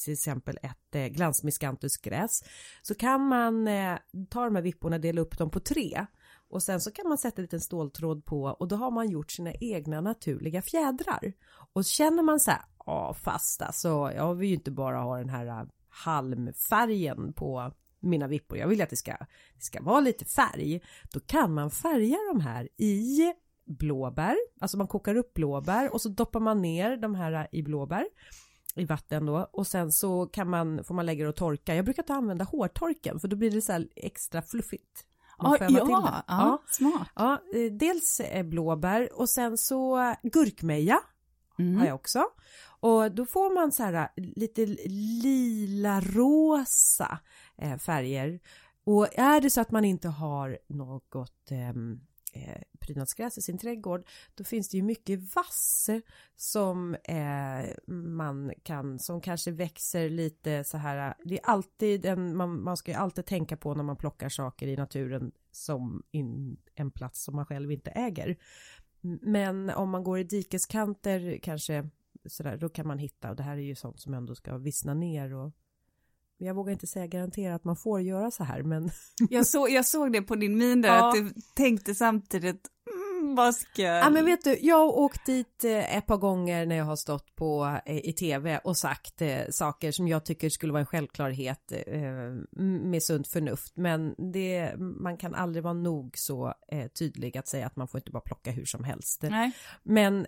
A: till exempel ett eh, glansmiscanthusgräs så kan man eh, ta de här vipporna och dela upp dem på tre och sen så kan man sätta en liten ståltråd på och då har man gjort sina egna naturliga fjädrar. Och känner man så här, ja fast alltså jag vill ju inte bara ha den här eh, halmfärgen på mina vippor, jag vill att det ska, det ska vara lite färg. Då kan man färga de här i blåbär, alltså man kokar upp blåbär och så doppar man ner de här eh, i blåbär i vatten då och sen så kan man, får man lägga det och torka. Jag brukar inte använda hårtorken för då blir det så här extra fluffigt. Man
B: Ja, ja, ja, smart.
A: Ja, eh, dels eh, blåbär och sen så gurkmeja
B: Mm.
A: har jag också. Och då får man så här eh, lite lila rosa eh, färger. Och är det så att man inte har något ehm, eh, prydnadsgräs i sin trädgård då finns det ju mycket vass som eh, man kan som kanske växer lite så här det är alltid en, man, man ska ju alltid tänka på när man plockar saker i naturen som in, en plats som man själv inte äger. Men om man går i dikeskanter kanske sådär då kan man hitta och det här är ju sånt som ändå ska vissna ner och jag vågar inte säga garanterat att man får göra så här men
B: Jag, så, jag såg det på din min där,
A: Ja.
B: att du tänkte samtidigt, mm, vad ska jag...
A: Ja men vet du, jag har åkt dit eh, ett par gånger när jag har stått på eh, i tv och sagt eh, saker som jag tycker skulle vara en självklarhet med sunt förnuft men det, man kan aldrig vara nog så tydlig att säga att man får inte bara plocka hur som helst.
B: Nej.
A: Men,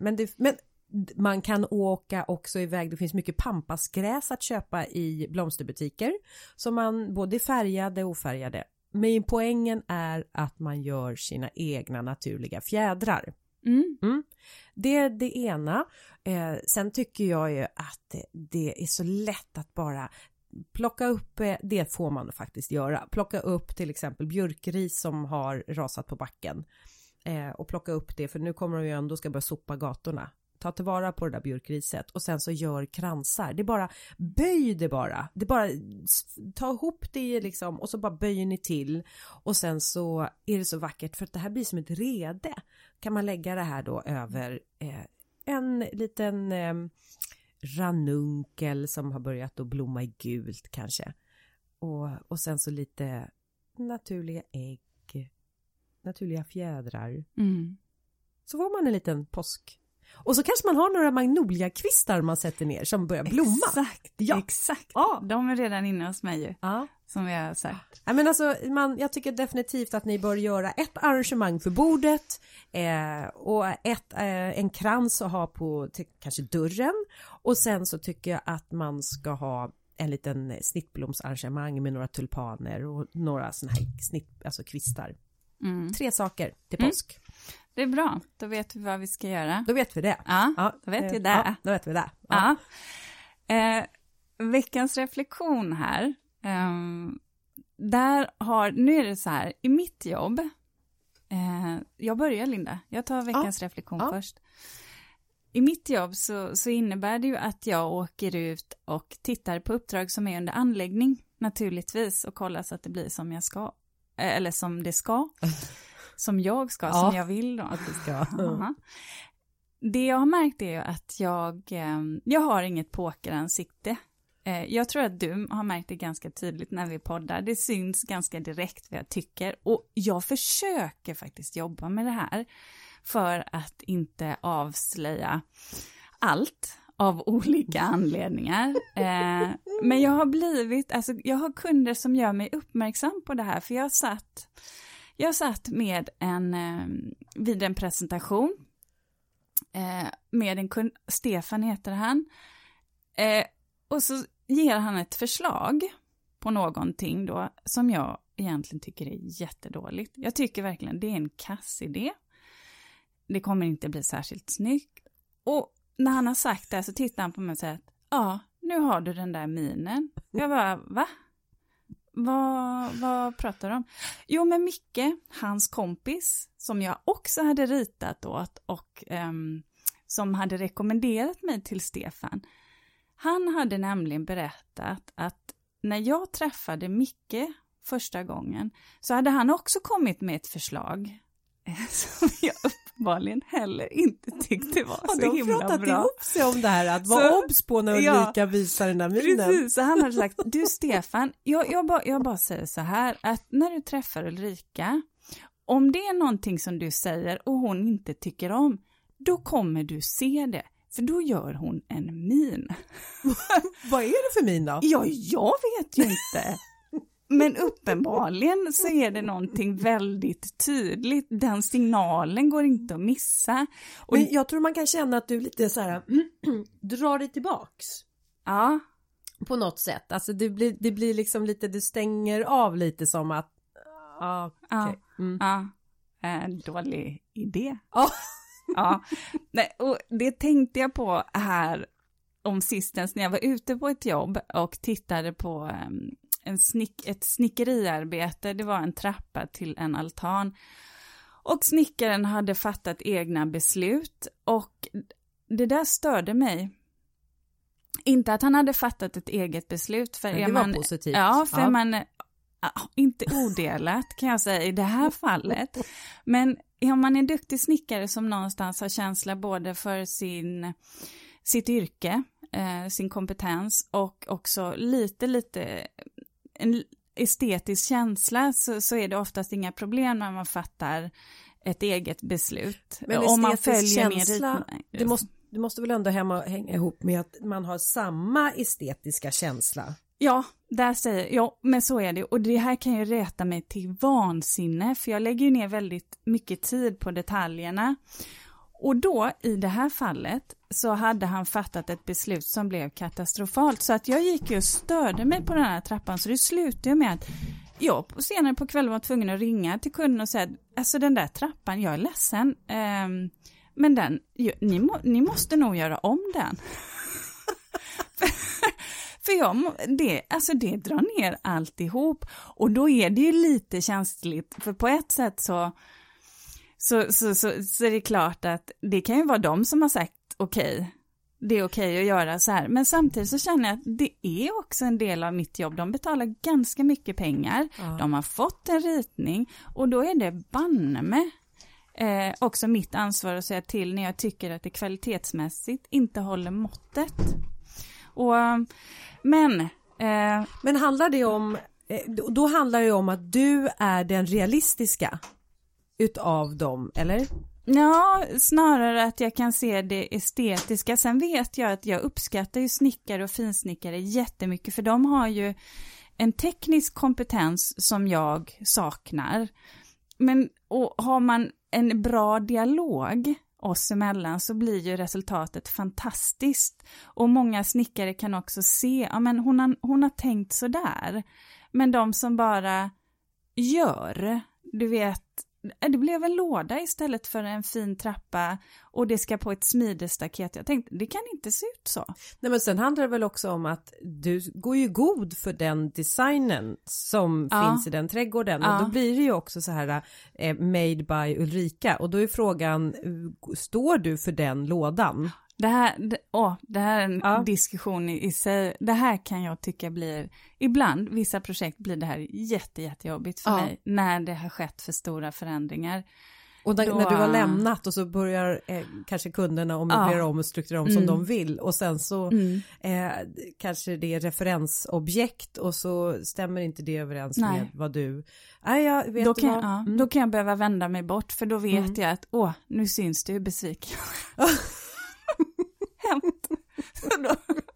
A: men, det, men man kan åka också iväg, det finns mycket pampasgräs att köpa i blomsterbutiker som man både färgade och ofärgade. Men poängen är att man gör sina egna naturliga fjädrar.
B: Mm.
A: Det är det ena. Eh, sen tycker jag ju att det är så lätt att bara plocka upp, eh, det får man faktiskt göra, plocka upp till exempel björkris som har rasat på backen eh, och plocka upp det för nu kommer de ju ändå ska börja sopa gatorna. Ta tillvara på det där björkriset och sen så gör kransar. Det är bara böj det bara. Det är bara ta ihop det liksom och så bara böjer ni till och sen så är det så vackert för att det här blir som ett rede. Kan man lägga det här då över eh, en liten eh, ranunkel som har börjat att blomma i gult kanske. Och, och sen så lite naturliga ägg, naturliga fjädrar.
B: Mm.
A: Så får man en liten påsk. Och så kanske man har några magnoliakvistar man sätter ner som börjar blomma.
B: Exakt,
A: Ja.
B: exakt.
A: Ja.
B: De är redan inne hos mig ju,
A: Ja.
B: som vi har sagt.
A: Ja, men alltså, man, jag tycker definitivt att ni bör göra ett arrangemang för bordet eh, och ett, eh, en krans att ha på till, kanske dörren och sen så tycker jag att man ska ha en liten snittblomsarrangemang med några tulpaner och några sådana här snitt, alltså kvistar.
B: Mm.
A: Tre saker till
B: Mm.
A: påsk.
B: Det är bra, då vet vi vad vi ska göra.
A: Då vet vi det.
B: Ja, då vet vi
A: eh,
B: det.
A: Ja, då vet vi det.
B: Ja. Eh, veckans reflektion här. ehm, där har, nu är det så här, i mitt jobb, eh, jag börjar Linda, jag tar veckans reflektion
A: Ja.
B: först. I mitt jobb så, så innebär det ju att jag åker ut och tittar på uppdrag som är under anläggning naturligtvis och kollar så att det blir som jag ska, eh, eller som det ska. som jag ska,
A: Ja.
B: som jag vill då.
A: Att det ska.
B: Ja. Det jag har märkt är ju att jag, eh, jag har inget pokeransikte. Eh, Jag tror att du har märkt det ganska tydligt när vi poddar. Det syns ganska direkt vad jag tycker. Och jag försöker faktiskt jobba med det här för att inte avslöja allt av olika anledningar. Eh, men jag har blivit, alltså jag har kunder som gör mig uppmärksam på det här, för jag satt, jag satt med en, ehm, vid en presentation eh, med en kund, Stefan heter han, eh, och så ger han ett förslag på någonting då som jag egentligen tycker är jättedåligt. Jag tycker verkligen det är en kass idé. Det kommer inte bli särskilt snyggt. Och när han har sagt det så tittar han på mig och säger att ja, nu har du den där minen. Jag bara, va? Vad, vad pratar du om? Jo, men Micke, hans kompis, som jag också hade ritat åt och um, som hade rekommenderat mig till Stefan. Han hade nämligen berättat att när jag träffade Micke första gången så hade han också kommit med ett förslag som jag uppenbarligen heller inte tyckte var
A: Har
B: så
A: de
B: himla
A: pratat
B: bra.
A: ihop sig om det här? Att vara obs på när
B: Ja.
A: Ulrika visar den där minen?
B: Precis, så han hade sagt, du Stefan, jag, jag, bara, jag bara säger så här, att när du träffar Ulrika, om det är någonting som du säger och hon inte tycker om, då kommer du se det, för då gör hon en min.
A: Vad är det för min då?
B: Ja, jag vet ju inte. Men uppenbarligen så är det någonting väldigt tydligt. Den signalen går inte att missa. Och,
A: Men jag tror man kan känna att du lite så här drar dig tillbaks.
B: ja,
A: På något sätt. Alltså det blir, det blir liksom lite, du stänger av lite som att Ja,
B: ja,
A: okej. Mm.
B: ja. En dålig idé.
A: Ja.
B: Ja, Nej, och det tänkte jag på här om sistens när jag var ute på ett jobb och tittade på em, en snick, ett snickeriarbete. Det var en trappa till en altan. Och snickaren hade fattat egna beslut och det där störde mig. Inte att han hade fattat ett eget beslut, för
A: Men
B: är
A: det var
B: man,
A: positivt.
B: Ja, för
A: Ja.
B: man, inte odelat kan jag säga i det här fallet. Men om man är duktig snickare som någonstans har känsla både för sin, sitt yrke, eh, sin kompetens och också lite, lite en estetisk känsla så, så är det oftast inga problem när man fattar ett eget beslut.
A: Men
B: om man följer
A: känsla, det måste, det måste väl ändå hemma, hänga ihop med att man har samma estetiska känsla.
B: Ja, där säger ja, men så är det. Och det här kan ju räta mig till vansinne, för jag lägger ju ner väldigt mycket tid på detaljerna. Och då, i det här fallet, så hade han fattat ett beslut som blev katastrofalt. Så att jag gick ju och störde mig på den här trappan, så det slutade ju med att jag senare på kvällen var tvungen att ringa till kunden och säga, alltså den där trappan, jag är ledsen, eh, men den, ni, må, ni måste nog göra om den. För jag, det, alltså det drar ner alltihop. Och då är det ju lite känsligt, för på ett sätt så, så, så, så, så är det klart att det kan ju vara de som har sagt okej, det är okej att göra så här. Men samtidigt så känner jag att det är också en del av mitt jobb. De betalar ganska mycket pengar,
A: Ja.
B: de har fått en ritning och då är det banne med eh, också mitt ansvar att säga till när jag tycker att det kvalitetsmässigt inte håller måttet. Och, men, eh,
A: Men handlar det om, eh, då handlar det om att du är den realistiska utav dem, eller?
B: ja, snarare att jag kan se det estetiska. Sen vet jag att jag uppskattar ju snickare och finsnickare jättemycket, för de har ju en teknisk kompetens som jag saknar. Men och har man en bra dialog oss emellan så blir ju resultatet fantastiskt. Och många snickare kan också se, ja men hon har, hon har tänkt sådär. Men de som bara gör, du vet, det blev en låda istället för en fin trappa och det ska på ett smidestaket. Jag tänkte, det kan inte se ut så.
A: Nej men sen handlar det väl också om att du går ju god för den designen som
B: Ja.
A: finns i den trädgården
B: Ja.
A: och då blir det ju också så här eh, made by Ulrika och då är frågan, eh, står du för den lådan?
B: Det här, det, åh, det här är en
A: Ja.
B: diskussion i, i sig. Det här kan jag tycka blir, ibland, vissa projekt blir det här jätte, jättejobbigt för
A: Ja.
B: mig när det har skett för stora förändringar.
A: Och när,
B: Då-
A: när du har lämnat och så börjar eh, kanske kunderna möblera
B: Ja.
A: om och strukturera om som
B: Mm.
A: de vill och sen så
B: Mm.
A: eh, kanske det är referensobjekt och så stämmer inte det överens
B: Nej.
A: med vad du... Nej, jag vet
B: Då kan,
A: vad?
B: ja,
A: Mm.
B: då kan jag behöva vända mig bort för då vet
A: Mm.
B: jag att åh, nu syns det hur besviken hänt?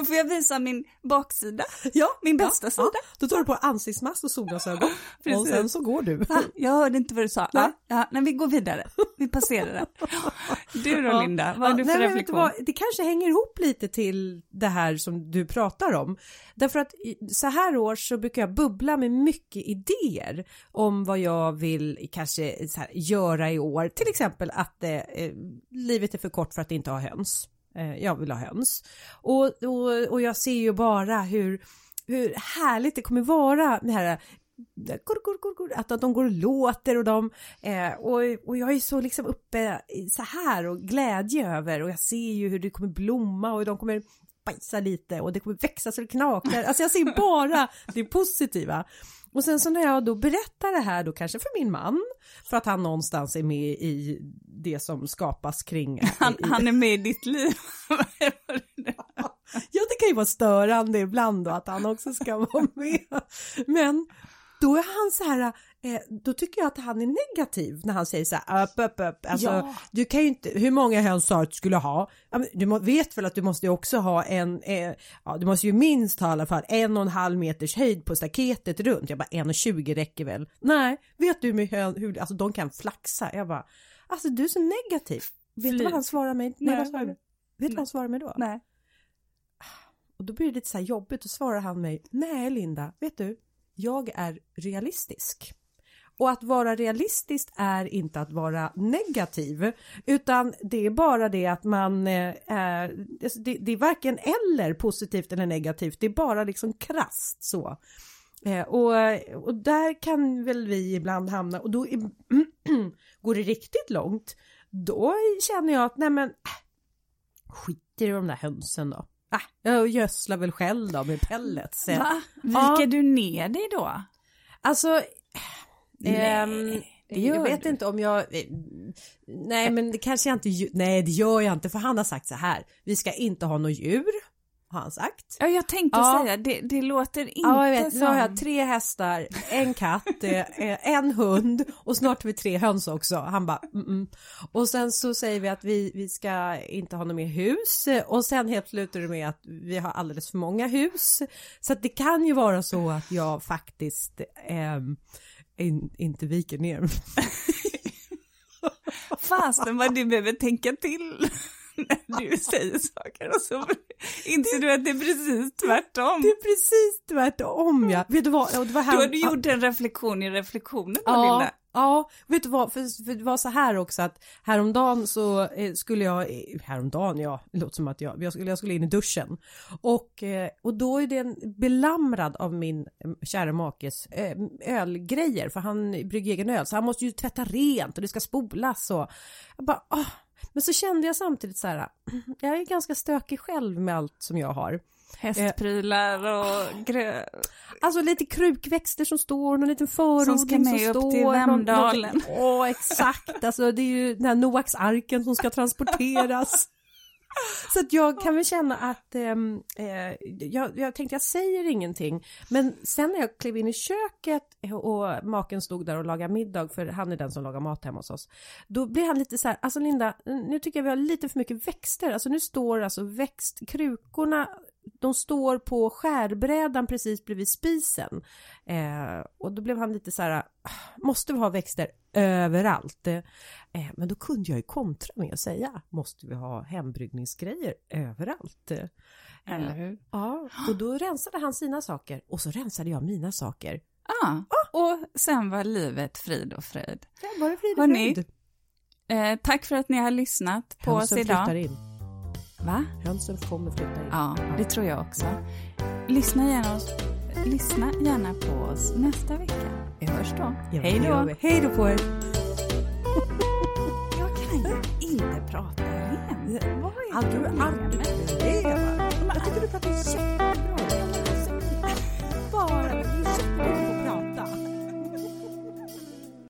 B: Då, får jag visa min baksida,
A: ja,
B: min
A: ja,
B: bästa
A: ja.
B: sida.
A: Då tar du på ansiktsmask och solglasögon och sen så går du.
B: Va? Jag hörde inte vad du sa.
A: Nej.
B: Ja, ja, nej, vi går vidare. Vi passerar det. Du då
A: Ja.
B: Linda, vad har du för
A: nej,
B: reflektion?
A: vad, det kanske hänger ihop lite till det här som du pratar om. Därför att så här års så brukar jag bubbla med mycket idéer om vad jag vill kanske här, göra i år. Till exempel att eh, eh, livet är för kort för att inte ha höns. Eh, jag vill ha höns. Och, och, och jag ser ju bara hur, hur härligt det kommer vara med det här eh, att, de går och låter och de eh, och, och jag är så liksom uppe så här och glädje över och jag ser ju hur det kommer blomma och de kommer bajsa lite och det kommer växa så det knakar. Alltså jag ser bara det positiva. Och sen så när jag då berättar det här då kanske för min man för att han någonstans är med i det som skapas kring
B: Han, han är med i ditt liv.
A: Ja, det kan ju vara störande ibland då att han också ska vara med. Men då är han så här, eh, då tycker jag att han är negativ när han säger så här, upp, upp, upp. Alltså,
B: Ja.
A: du kan ju inte, hur många höns sa att du skulle ha? Du vet väl att du måste ju också ha en, eh, ja du måste ju minst ha i alla fall en och en halv meters höjd på staketet runt. Jag bara 1,20 räcker väl? Nej, vet du hön, hur, alltså de kan flaxa. Jag bara, alltså du är så negativ. Vet du
B: Fly.
A: vad han svarar mig? Nej,
B: Nej.
A: svarar, vet du vad han svarar mig då?
B: Nej.
A: Och då blir det lite så här jobbigt och svarar han mig, nej Linda, vet du, jag är realistisk. Och att vara realistisk är inte att vara negativ, utan det är bara det att man eh, är, alltså det, det är varken eller positivt eller negativt, det är bara liksom krasst så. Eh, och, och där kan väl vi ibland hamna och då är, går det riktigt långt, då känner jag att nej men äh, skiter i de där hönsen då. Ah, jag gödslar väl själv då med pellets.
B: Va?
A: Ja.
B: Viker du ner dig då?
A: Alltså, ehm,
B: Nej, det
A: jag vet
B: du.
A: inte om jag, eh, nej men det kanske jag inte, nej det gör jag inte för han har sagt så här, vi ska inte ha något djur, har han sagt.
B: Ja, jag tänkte
A: Ja.
B: säga, det, det låter inte
A: Ja, jag vet.
B: som...
A: Nu har jag tre hästar, en katt, eh, en hund och snart har vi tre höns också. Han bara, mm -mm. Och sen så säger vi att vi, vi ska inte ha något mer hus och sen helt slutar det med att vi har alldeles för många hus. Så att det kan ju vara så att jag faktiskt ehm, in, inte viker ner.
B: Fasen vad du behöver tänka till när du säger saker och så inser du att det är precis tvärtom.
A: Det är precis tvärtom ja. Vet du vad? Det var här,
B: Då har du gjort en reflektion i reflektionen då,
A: Ja,
B: Linda.
A: ja, vet du vad, för, för det var så här också att häromdagen så eh, skulle jag, eh, häromdagen ja, det låter som att jag, jag skulle, jag skulle in i duschen och, eh, och då är den belamrad av min kära makes ölgrejer för han brygger egen öl så han måste ju tvätta rent och det ska spolas och jag bara, ah. Men så kände jag samtidigt så här, jag är ganska stökig själv med allt som jag har.
B: Hästprylar och grö...
A: Alltså lite krukväxter som står, någon liten förodling
B: Som
A: som,
B: ska med upp
A: står.
B: till Vemdalen.
A: någon- Åh, exakt. Alltså det är ju den här Noaks arken som ska transporteras. Så att jag kan väl känna att ehm, eh, jag, jag tänkte jag säger ingenting. Men sen när jag klev in i köket och maken stod där och lagade middag, för han är den som lagar mat hemma hos oss. Då blir han lite så här, alltså Linda, nu tycker jag vi har lite för mycket växter. Alltså nu står alltså växtkrukorna de står på skärbrädan precis bredvid spisen. Eh, och då blev han lite så här, "Ah, måste vi ha växter överallt? Eh, men då kunde jag ju kontra med att säga, måste vi ha hembryggningsgrejer överallt? Eh,
B: Eller hur?
A: Ja, och då rensade han sina saker och så rensade jag mina saker.
B: Ja, och sen var livet frid och fröjd.
A: Ja, bara frid och fröjd.
B: Eh, tack för att ni har lyssnat på oss idag. Va?
A: Hönsen kommer flytta in.
B: Ja, det tror jag också. Lyssna gärna, oss, lyssna gärna på oss nästa vecka. Vi hörs då.
A: Ja,
B: Hej
A: det
B: då.
A: Hej då på er!
B: Jag kan ju inte prata rent. Vad är
A: Att du arbetar. Jag tycker du pratar jättebra.